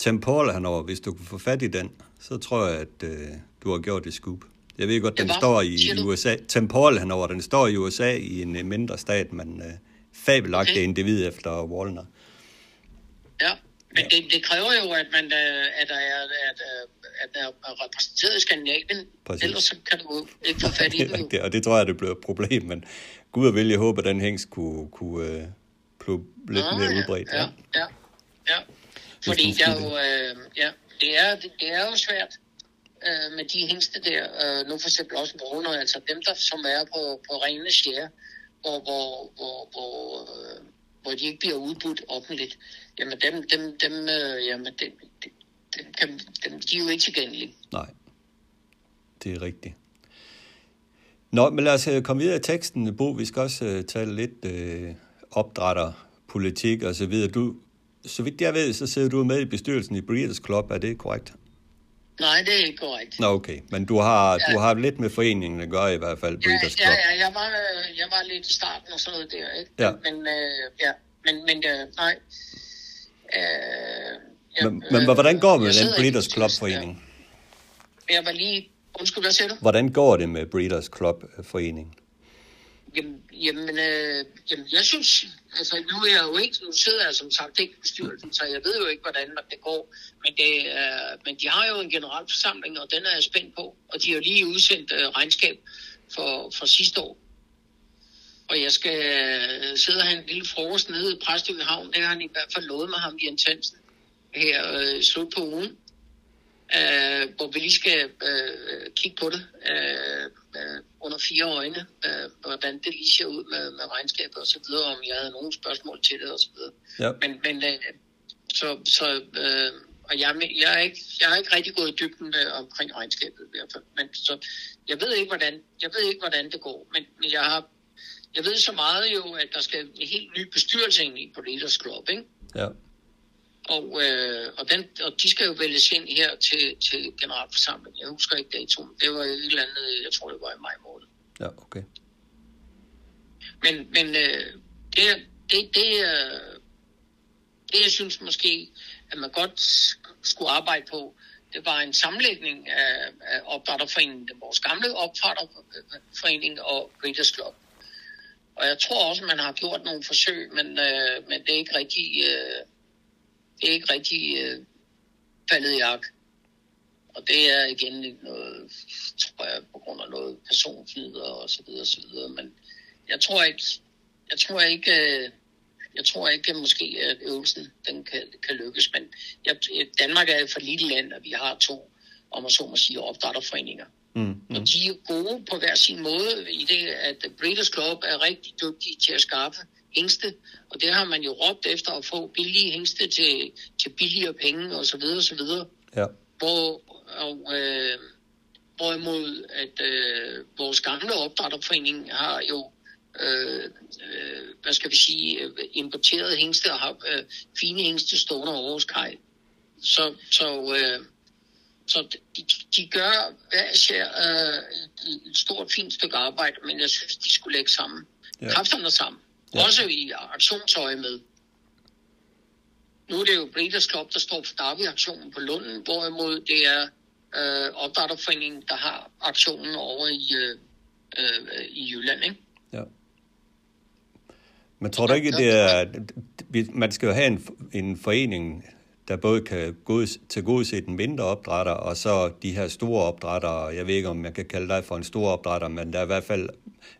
ja, ja. Temporal henover, hvis du kan få fat i den, så tror jeg, at øh, du har gjort det scoop. Jeg ved godt, Det den var- står i? USA. Temporal henover, den står i USA i en øh, mindre stat, men øh, fabelagtig Okay. individ efter Wallner. Ja, men det, det kræver jo, at man øh, at der er, at, øh, at der er repræsenteret i Skandinavien. Præcis. Ellers så kan du ikke få fat i Det rigtigt, og det tror jeg, det bliver et problem, men Gud og vil, jeg håber, at den hængst kunne, kunne øh, blive lidt Nå, mere ja, udbredt. Ja, ja, ja. Fordi der er jo, øh, ja, det er, det, det er jo svært øh, med de hængste der. Øh, nu for eksempel også Brunner, altså dem, der som er på, på rene share, hvor, hvor, hvor, hvor, øh, hvor de ikke bliver udbudt offentligt. Jamen dem, dem, dem, øh, jamen, dem, dem, dem, kan, dem, de er jo ikke tilgængelige. Nej, det er rigtigt. Nå, men lad os øh, komme videre i teksten, Bo. Vi skal også uh, tale lidt uh, opdrætter, politik og så videre. Du, så vidt jeg ved, så sidder du med i bestyrelsen i Breeders Club. Er det korrekt? Nej, det er ikke korrekt. Nå, okay. Men du har, Ja. du har lidt med foreningen at gøre i hvert fald, Ja, Breeders Club. ja, ja jeg, var, øh, jeg var lidt i starten og sådan noget der, ikke? Ja. Men, øh, ja, men, men øh, nej. Øh, Ja, Men, men hvordan går det med jeg den Breeders' Club bestyrelsen, forening? Ja. Jeg var lige... Undskyld, hvad siger du? Hvordan går det med Breeders' Club forening? Jamen, jamen, øh, jamen, jeg synes, altså nu er jeg jo ikke, nu sidder jeg som sagt ikke i bestyrelsen, så jeg ved jo ikke, hvordan det går. Men, det, er, men de har jo en generalforsamling, og den er jeg spændt på. Og de har jo lige udsendt øh, regnskab for, for sidste år. Og jeg skal øh, sidde og have en lille frokost nede i Præstø Havn. Det har han i hvert fald lovet mig, ham Jens Hansen, her øh, slut på ugen. Øh, hvor vi lige skal øh, kigge på det øh, øh, under fire øjne, øh, hvordan det lige ser ud med, med regnskabet og så videre, om jeg havde nogle spørgsmål til det og så videre. Ja. Men, men øh, så, så øh, og jeg, er jeg, er ikke, jeg er ikke rigtig gået i dybden med, omkring regnskabet i hvert fald. Men så, jeg ved ikke, hvordan, jeg ved ikke, hvordan det går, men, men jeg har, jeg ved så meget jo, at der skal en helt ny bestyrelse ind i på Leaders Club, ikke? Ja. Og, øh, og, den, og de skal jo vælges ind her til, til generalforsamlingen. Jeg husker ikke datoen. Det var et eller andet, jeg tror det var i maj måned. Ja, okay. Men, men øh, det, det, det, øh, det, jeg synes måske, at man godt skulle arbejde på, det var en sammenlægning af, af opdrætterforeningen, vores gamle opdrætterforening og Breeders Club. Og jeg tror også, man har gjort nogle forsøg, men, øh, men det er ikke rigtig, øh, det er ikke rigtig øh, faldet i ak. Og det er igen noget, tror jeg, på grund af noget personflider og så videre, og så videre. Men jeg tror ikke, jeg tror ikke, øh, jeg tror ikke måske, at øvelsen den kan, kan lykkes. Men jeg, Danmark er et for lille land, at vi har to, om man så må sige, opdrætterforeninger. Mm, Og mm. de er gode på hver sin måde i det, at Breeders Club er rigtig dygtige til at skaffe hængste. Og det har man jo råbt efter at få billige hængste til, til billigere penge og så videre, og så videre. Ja. Hvor, og, øh, hvorimod at øh, vores gamle opdrætterforening har jo øh, øh, hvad skal vi sige, øh, importeret hængste og har øh, fine hængste stående over hos Kaj. Så, så, øh, så de, de gør hver især øh, et, stort, fint stykke arbejde, men jeg synes, de skulle lægge sammen. Ja. Kræfterne sammen. Ja. Også i aktionsøje med. Nu er det jo Breeders Club, der står for Derby-aktionen på Lunden, hvorimod det er øh, opdrætterforeningen, der har aktionen over i, øh, øh, i Jylland. Ikke? Ja. Men tror du ikke, det er... Man skal jo have en, en forening, der både kan tilgodese den mindre opdrætter, og så de her store opdrættere. Jeg ved ikke, om man kan kalde dig for en stor opdrætter, men der er i hvert fald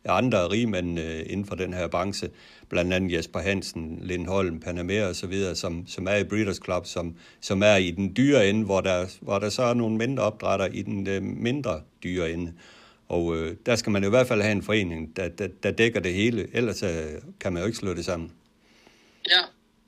andre rigmænd øh, inden for den her branche, blandt andet Jesper Hansen, Lindholm, Panamera og så videre, som, som er i Breeders Club, som, som er i den dyre ende, hvor der, hvor der så er nogle mindre opdrætter i den øh, mindre dyre ende. Og øh, der skal man i hvert fald have en forening, der, der, der dækker det hele, ellers øh, kan man jo ikke slå det sammen. Ja,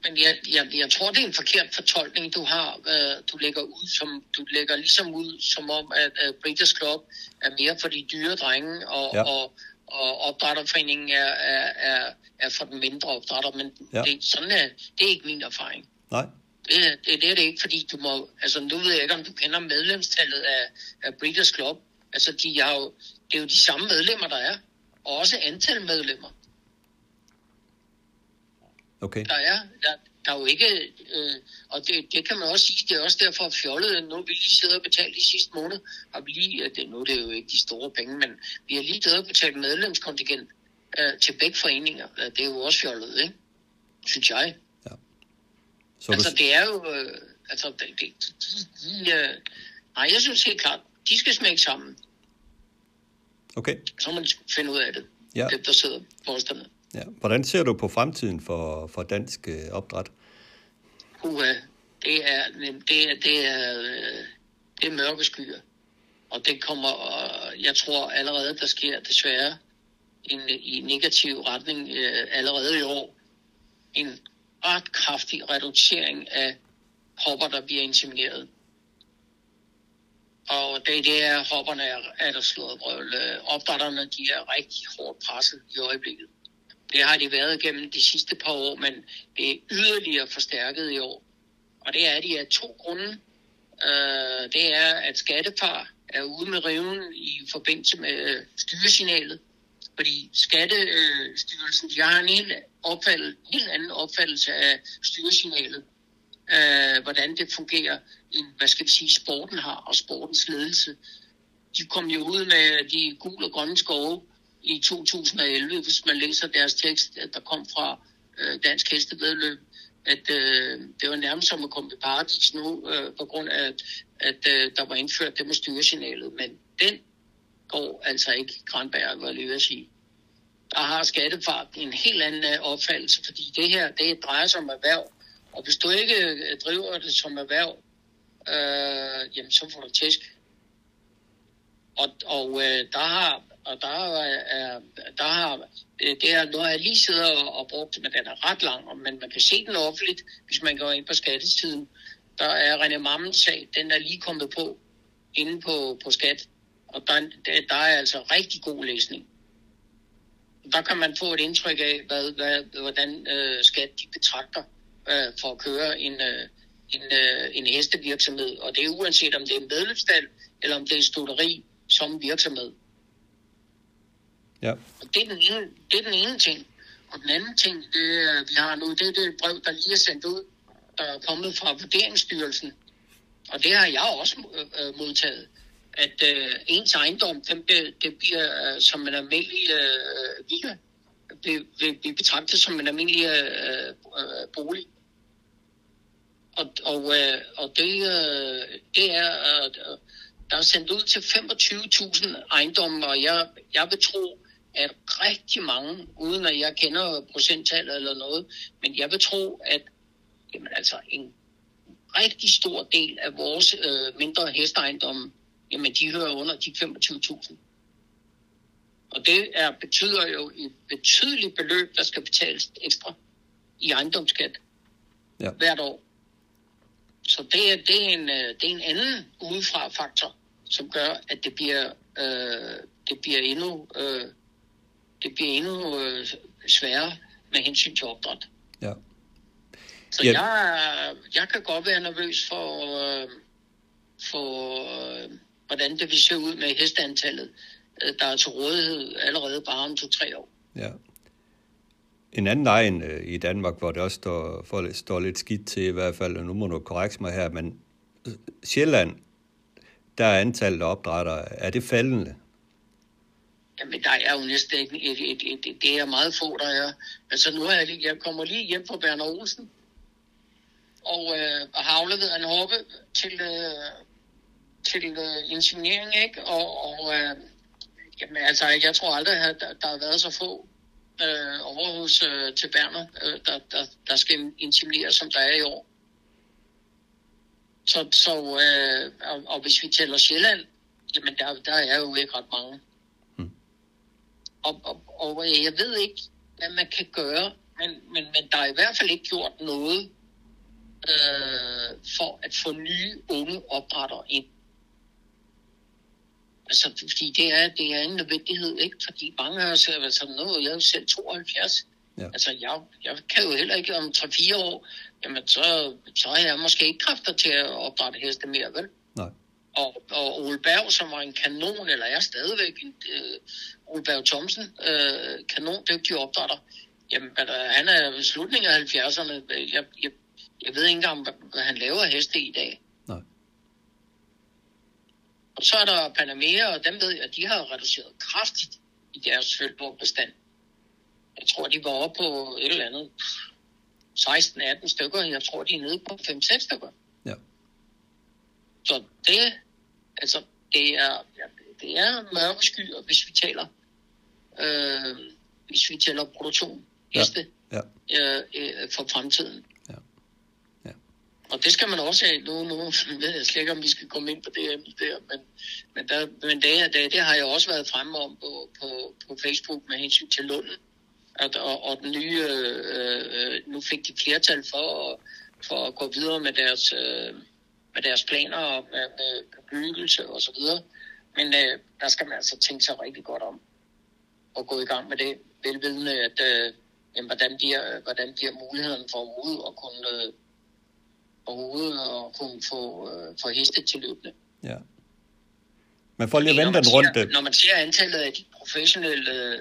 men jeg, jeg, jeg tror, det er en forkert fortolkning, du har. Øh, du lægger ud som du lægger ligesom ud, som om, at øh, Breeders Club er mere for de dyre drenge, og, Ja. og, og opdrætterforeningen er, er, er, er for den mindre opdrætter. Men Ja. det, sådan er, det er ikke min erfaring. Nej? Det, er- det, det er det ikke, fordi du må... Altså, nu ved jeg ikke, om du kender medlemstallet af, af Breeders Club. Altså, de har jo, det er jo de samme medlemmer, der er. Og også antal medlemmer. Okay. Der er, der, der er jo ikke, øh, og det, det kan man også sige, det er også derfor at fjollet, nu vi lige siddet og betalt i sidste måned, har vi lige, øh, det, nu er det jo ikke de store penge, men vi har lige siddet og betalt medlemskontingent øh, til begge foreninger. Det er jo også fjollet, ikke? Synes jeg. Så altså, du, det er jo, øh, altså, det, det, de, de, øh, nej, jeg synes helt klart, de skal smække sammen, okay. så man finde ud af det. Ja. Dem, der sidder posterne. Ja. Hvordan ser du på fremtiden for, for dansk øh, opdræt? Uha, det er, det er, det er, det er mørke skyer. Og det kommer, øh, jeg tror allerede, der sker desværre en, i negativ retning øh, allerede i år. En ret kraftig reducering af hopper, der bliver insemineret. Og det, det er, hopperne er, er der slået brøl. Opdatterne, øh, Opdrætterne, de er rigtig hårdt presset i øjeblikket. Det har de været gennem de sidste par år, men det er yderligere forstærket i år. Og det er de af to grunde. Øh, det er, at skattefar er ude med riven i forbindelse med øh, styresignalet. Fordi Skattestyrelsen, øh, de har en helt, opfald, helt anden opfattelse af styresignalet, øh, hvordan det fungerer, end, hvad skal vi sige, sporten har, og sportens ledelse. De kom jo ud med de gule og grønne skove i 2011, hvis man læser deres tekst, der kom fra øh, Dansk Hestevedløb, at øh, det var nærmest som at komme til paradis nu, øh, på grund af, at øh, der var indført det med styresignalet. Men den går altså ikke Granberg, var lige at sige. Der har skattefart en helt anden øh, opfattelse, fordi det her, det drejer sig om erhverv. Og hvis du ikke øh, driver det som erhverv, øh, jamen så får du tæsk. Og, og øh, der har og der er, der har, det er noget, jeg lige sidder og, og brugt, men den er ret lang, men man kan se den offentligt, hvis man går ind på skattestiden. Der er René Mammens sag, den er lige kommet på inde på, på skat, og der, der er altså rigtig god læsning. Der kan man få et indtryk af, hvad, hvad, hvordan øh, skat de betragter øh, for at køre en, øh, en, øh, en hestevirksomhed, og det er uanset om det er en medlemstal, eller om det er studeri som virksomhed. Ja. Og det er, den ene, det er den ene ting. Og den anden ting, det, er, vi har nu, det er det brev, der lige er sendt ud, der er kommet fra Vurderingsstyrelsen. Og det har jeg også øh, øh modtaget. At øh, ens ejendom, den, det bliver øh, som en almindelig øh, villa. Det vil blive betragtet som en almindelig øh, øh, bolig. Og, og, øh, og det, øh, det er, øh, der er sendt ud til 25.000 ejendomme, og jeg, jeg vil tro, at rigtig mange, uden at jeg kender procenttallet eller noget, men jeg vil tro, at jamen, altså, en rigtig stor del af vores øh, mindre hesteejendomme, jamen de hører under de 25.000. Og det er, betyder jo et betydeligt beløb, der skal betales ekstra i ejendomsskat ja. hvert år. Så det er, det, er en, øh, det er en anden udefra faktor, som gør, at det bliver, øh, det bliver endnu øh, det bliver endnu øh, sværere med hensyn til opdræt. Ja. Så ja. jeg, jeg kan godt være nervøs for, øh, for øh, hvordan det vil se ud med hesteantallet, øh, der er til rådighed allerede bare om to-tre år. Ja. En anden egen øh, i Danmark, hvor det også står, for, står lidt skidt til i hvert fald, og nu må du korrekte mig her, men Sjælland, der er antallet af opdrætter, er det faldende? Jamen, der er jo næsten et, et, et, et, et det er meget få, der er. Altså, nu er jeg, lige, jeg kommer lige hjem fra Berner Olsen, og, øh, og har afleveret en hoppe til, øh, til øh, ingeniering, ikke? Og, og øh, jamen, altså, jeg tror aldrig, at der, der har været så få øh, over hos øh, til Berner, øh, der, der, der skal insemineres, som der er i år. Så, så øh, og, og hvis vi tæller Sjælland, jamen der, der er jo ikke ret mange. Og, og, og jeg ved ikke, hvad man kan gøre, men, men, men der er i hvert fald ikke gjort noget øh, for at få nye unge opdrætter ind. Altså, fordi det er, det er en nødvendighed, ikke? Fordi mange af os, altså nu jeg er jo selv 72, ja. altså jeg, jeg kan jo heller ikke om 3-4 år, jamen så, så har jeg måske ikke kræfter til at opdrætte heste mere, vel? Og, og Ole Berg, som var en kanon, eller er stadigvæk en, øh, Ole Berg Thomsen, øh, kanon dygtig opdrætter. Jamen, han er i slutningen af 70'erne. Jeg, jeg, jeg ved ikke engang, hvad han laver heste i dag. Nej. Og så er der Panamera, og dem ved jeg, at de har reduceret kraftigt i deres følgebestand. Jeg tror, de var oppe på et eller andet 16-18 stykker. Jeg tror, de er nede på 5-6 stykker. Ja. Så det, altså, det er, det er mørke skyer, hvis vi taler øh, hvis vi tæller produktion, heste, ja. Ja. Øh, øh, for fremtiden. Ja. Ja. Og det skal man også have. Nu, nu ved jeg slet ikke, om vi skal komme ind på det emne der, men, men, der, men det, det, det har jeg også været fremme om på, på, på Facebook med hensyn til Lunden. Og, og, og den nye, øh, øh, nu fik de flertal for, for at gå videre med deres, øh, med deres planer og med, bebyggelse og så videre. Men øh, der skal man altså tænke sig rigtig godt om at gå i gang med det, velvidende, at øh, jamen, hvordan, bliver, hvordan bliver muligheden for overhovedet at kunne, øh, overhovedet at kunne få, øh, få heste til løbende. Ja. Man får lige at vente en rundt. Når man ser antallet af de professionelle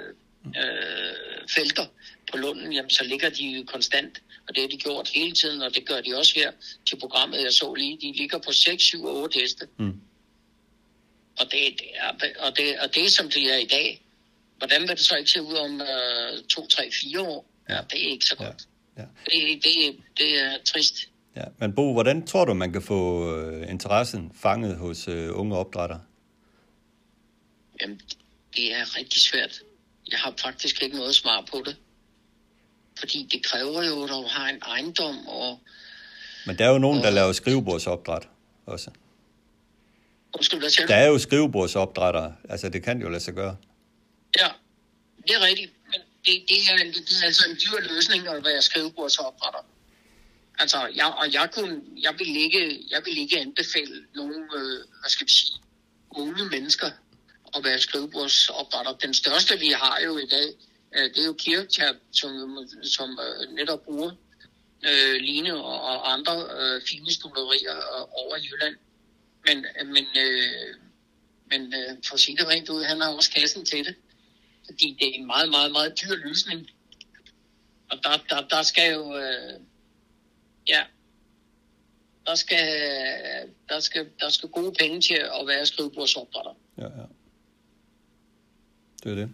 øh, felter, på Lunden, jamen, så ligger de jo konstant. Og det har de gjort hele tiden, og det gør de også her til programmet, jeg så lige. De ligger på 6, 7 og 8 heste. Mm. Og det, det er, og, det, og det er, som det er i dag. Hvordan vil det så ikke se ud om øh, 2, 3, 4 år? Ja, det er ikke så godt. Ja. Det, det, det er trist. Ja, men Bo, hvordan tror du, man kan få øh, interessen fanget hos øh, unge opdrættere? Jamen, det er rigtig svært. Jeg har faktisk ikke noget svar på det. Fordi det kræver jo, at du har en ejendom, og Men der er jo nogen, der laver skrivebordsopdræt også. Undskyld, hvad siger du? Der er jo skrivebordsopdrættere. Altså, det kan jo lade sig gøre. Ja, det er rigtigt. Men det, det, er, det er altså en dyr løsning at være skrivebordsopdrætter. Altså, jeg, og jeg, kunne, jeg, vil ikke, jeg vil ikke anbefale nogen, øh, hvad skal vi sige, unge mennesker at være skrivebordsopdrætter. Den største, vi har jo i dag, Øh, det er jo Kirchab, som, som øh, netop bruger øh, Line og, og andre øh, fine stolerier øh, over i Jylland. Men, men, øh, men øh, for at sige det rent ud, han har også kassen til det. Fordi det er en meget, meget, meget dyr løsning. Og der, der, der skal jo... Øh, ja, der skal, der, skal, der skal gode penge til at være skrivebordsopdrætter. Ja, ja. Det er det.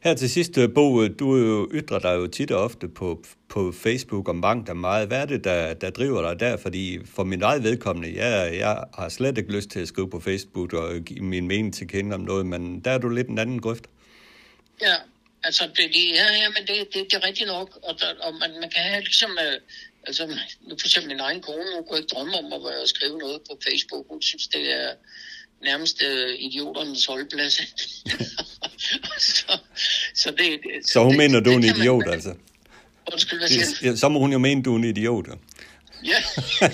Her til sidst, øh, Bo, øh, du jo ytrer dig jo tit og ofte på, på Facebook om bank der meget. Hvad er det, der, der driver dig der? Fordi for min eget vedkommende, jeg, jeg har slet ikke lyst til at skrive på Facebook og give min mening til kende om noget, men der er du lidt en anden grøft. Ja, altså, det, det- ja, ja, men det, det, det er rigtigt nok, og, der, og man, man kan have ligesom, øh, altså, nu for eksempel min egen kone, hun kunne ikke drømme om at skrive noget på Facebook, hun synes, det er nærmest øh, idioternes holdplads. så, så, det, det, Så hun det, mener, du er en kan man- idiot, altså? Undskyld, hvad siger? Ja, Så må hun jo mene, du er en idiot. Ja,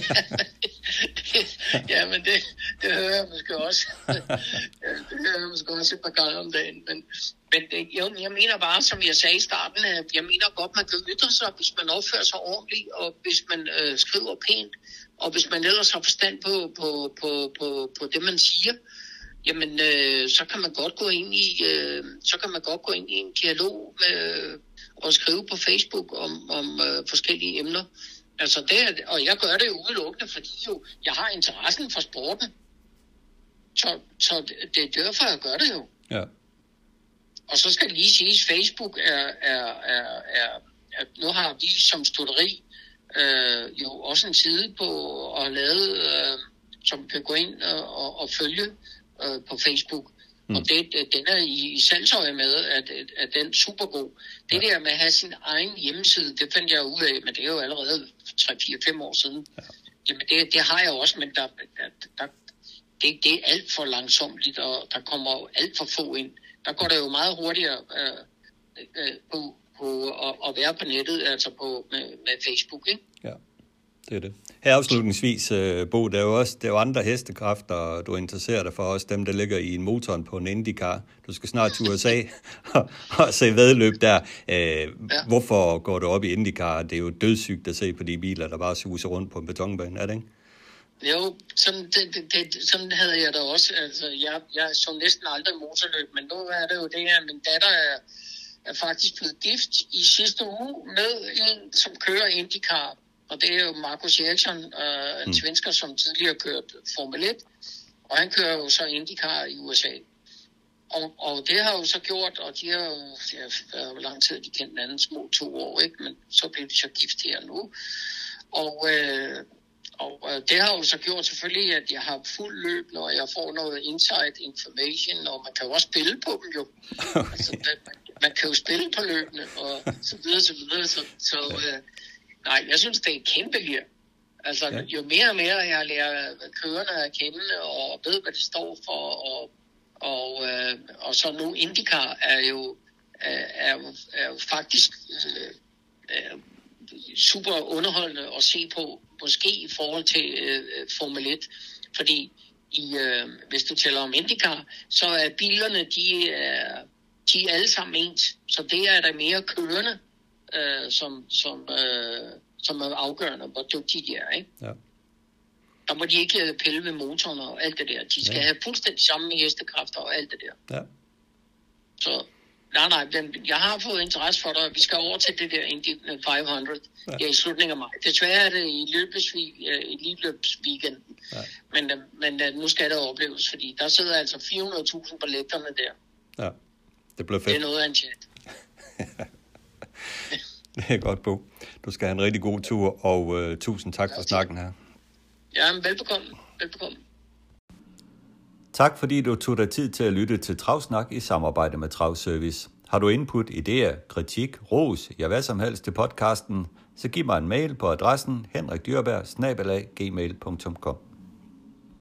ja men det, det hører jeg måske også. det hører jeg måske også et par gange om dagen. Men, men det, jeg, jeg mener bare, som jeg sagde i starten, at jeg mener godt, man kan ytre sig, hvis man opfører sig ordentligt, og hvis man øh, skriver pænt, og hvis man ellers har forstand på, på, på, på, på det, man siger, jamen øh, så kan man godt gå ind i øh, så kan man godt gå ind i en dialog med, og skrive på Facebook om, om øh, forskellige emner. Altså det, og jeg gør det jo udelukkende, fordi jo, jeg har interessen for sporten. Så, så det, det er derfor, jeg gør det jo. Ja. Og så skal det lige siges, Facebook er, er, er, er, er nu har vi som studeri øh, jo også en side på og lavet, øh, som kan gå ind og, og, og følge øh, på Facebook. Mm. Og det, den er i, i salgsøje med, at, at, at den er super god. Det ja. der med at have sin egen hjemmeside, det fandt jeg ud af, men det er jo allerede 3-4-5 år siden. Ja. Jamen det, det har jeg også, men der, der, der, det, det er alt for langsomt, og der kommer alt for få ind. Der går det jo meget hurtigere øh, øh, på, på at, at være på nettet, altså på, med, med Facebook, ikke? Ja, det er det. Her afslutningsvis, øh, Bo, der er jo også der er jo andre hestekræfter, du interesserer dig for, også dem, der ligger i en motoren på en IndyCar. Du skal snart til USA og, og se vedløb der. Øh, ja. Hvorfor går du op i IndyCar? Det er jo dødssygt at se på de biler, der bare suser rundt på en betonbane, er det ikke? Jo, sådan, det, det, det, sådan havde jeg da også. Altså, jeg, jeg så næsten aldrig motorløb, men nu er det jo det her, min datter er, er faktisk blevet gift i sidste uge med en, som kører IndyCar. Og det er jo Markus Eriksson, øh, en mm. svensker, som tidligere kørt Formel 1. Og han kører jo så IndyCar i USA. Og, og det har jo så gjort, og de har jo, ja, hvor lang tid de kendt hinanden, små to år, ikke? men så blev de så gift her nu. Og, øh, og øh, det har jo så gjort selvfølgelig, at jeg har fuld løb, når jeg får noget inside information, og man kan jo også spille på dem jo. altså, man, man kan jo spille på løbene, og så videre, så videre. Så, så øh, nej, jeg synes, det er kæmpe gear. Altså, Ja. jo mere og mere jeg lærer kørerne at kende, og ved, hvad det står for, og, og, øh, og så nu IndyCar er jo, er, er, jo- er jo faktisk øh, er super underholdende at se på, måske i forhold til øh, Formel 1, fordi i, øh, hvis du tæller om IndyCar, så er bilerne, de er, de er alle sammen ens, så det er der mere kørende, øh, som, som, øh, som er afgørende, hvor dygtige de er, ikke? Ja. Der må de ikke øh, pille ved motoren og alt det der. De skal Ja. ja. have fuldstændig samme hestekræfter og alt det der. Ja. Så, Nej, nej, den, jeg har fået interesse for dig. Vi skal over til det der Indy 500 ja. Ja, i slutningen af maj. Desværre er det i, løbesvig, øh, i ligeløbsweekenden. Ja. Men, øh, men øh, nu skal det opleves, fordi der sidder altså 400.000 på lægterne der. Ja, det bliver fedt. Det er noget af en chat. det er godt, Bo. Du skal have en rigtig god tur, og uh, tusind tak for snakken her. Ja, velbekomme. Velbekomme. Tak fordi du tog dig tid til at lytte til Travsnak i samarbejde med Travservice. Har du input, idéer, kritik, ros, ja hvad som helst til podcasten, så giv mig en mail på adressen henrikdyrberg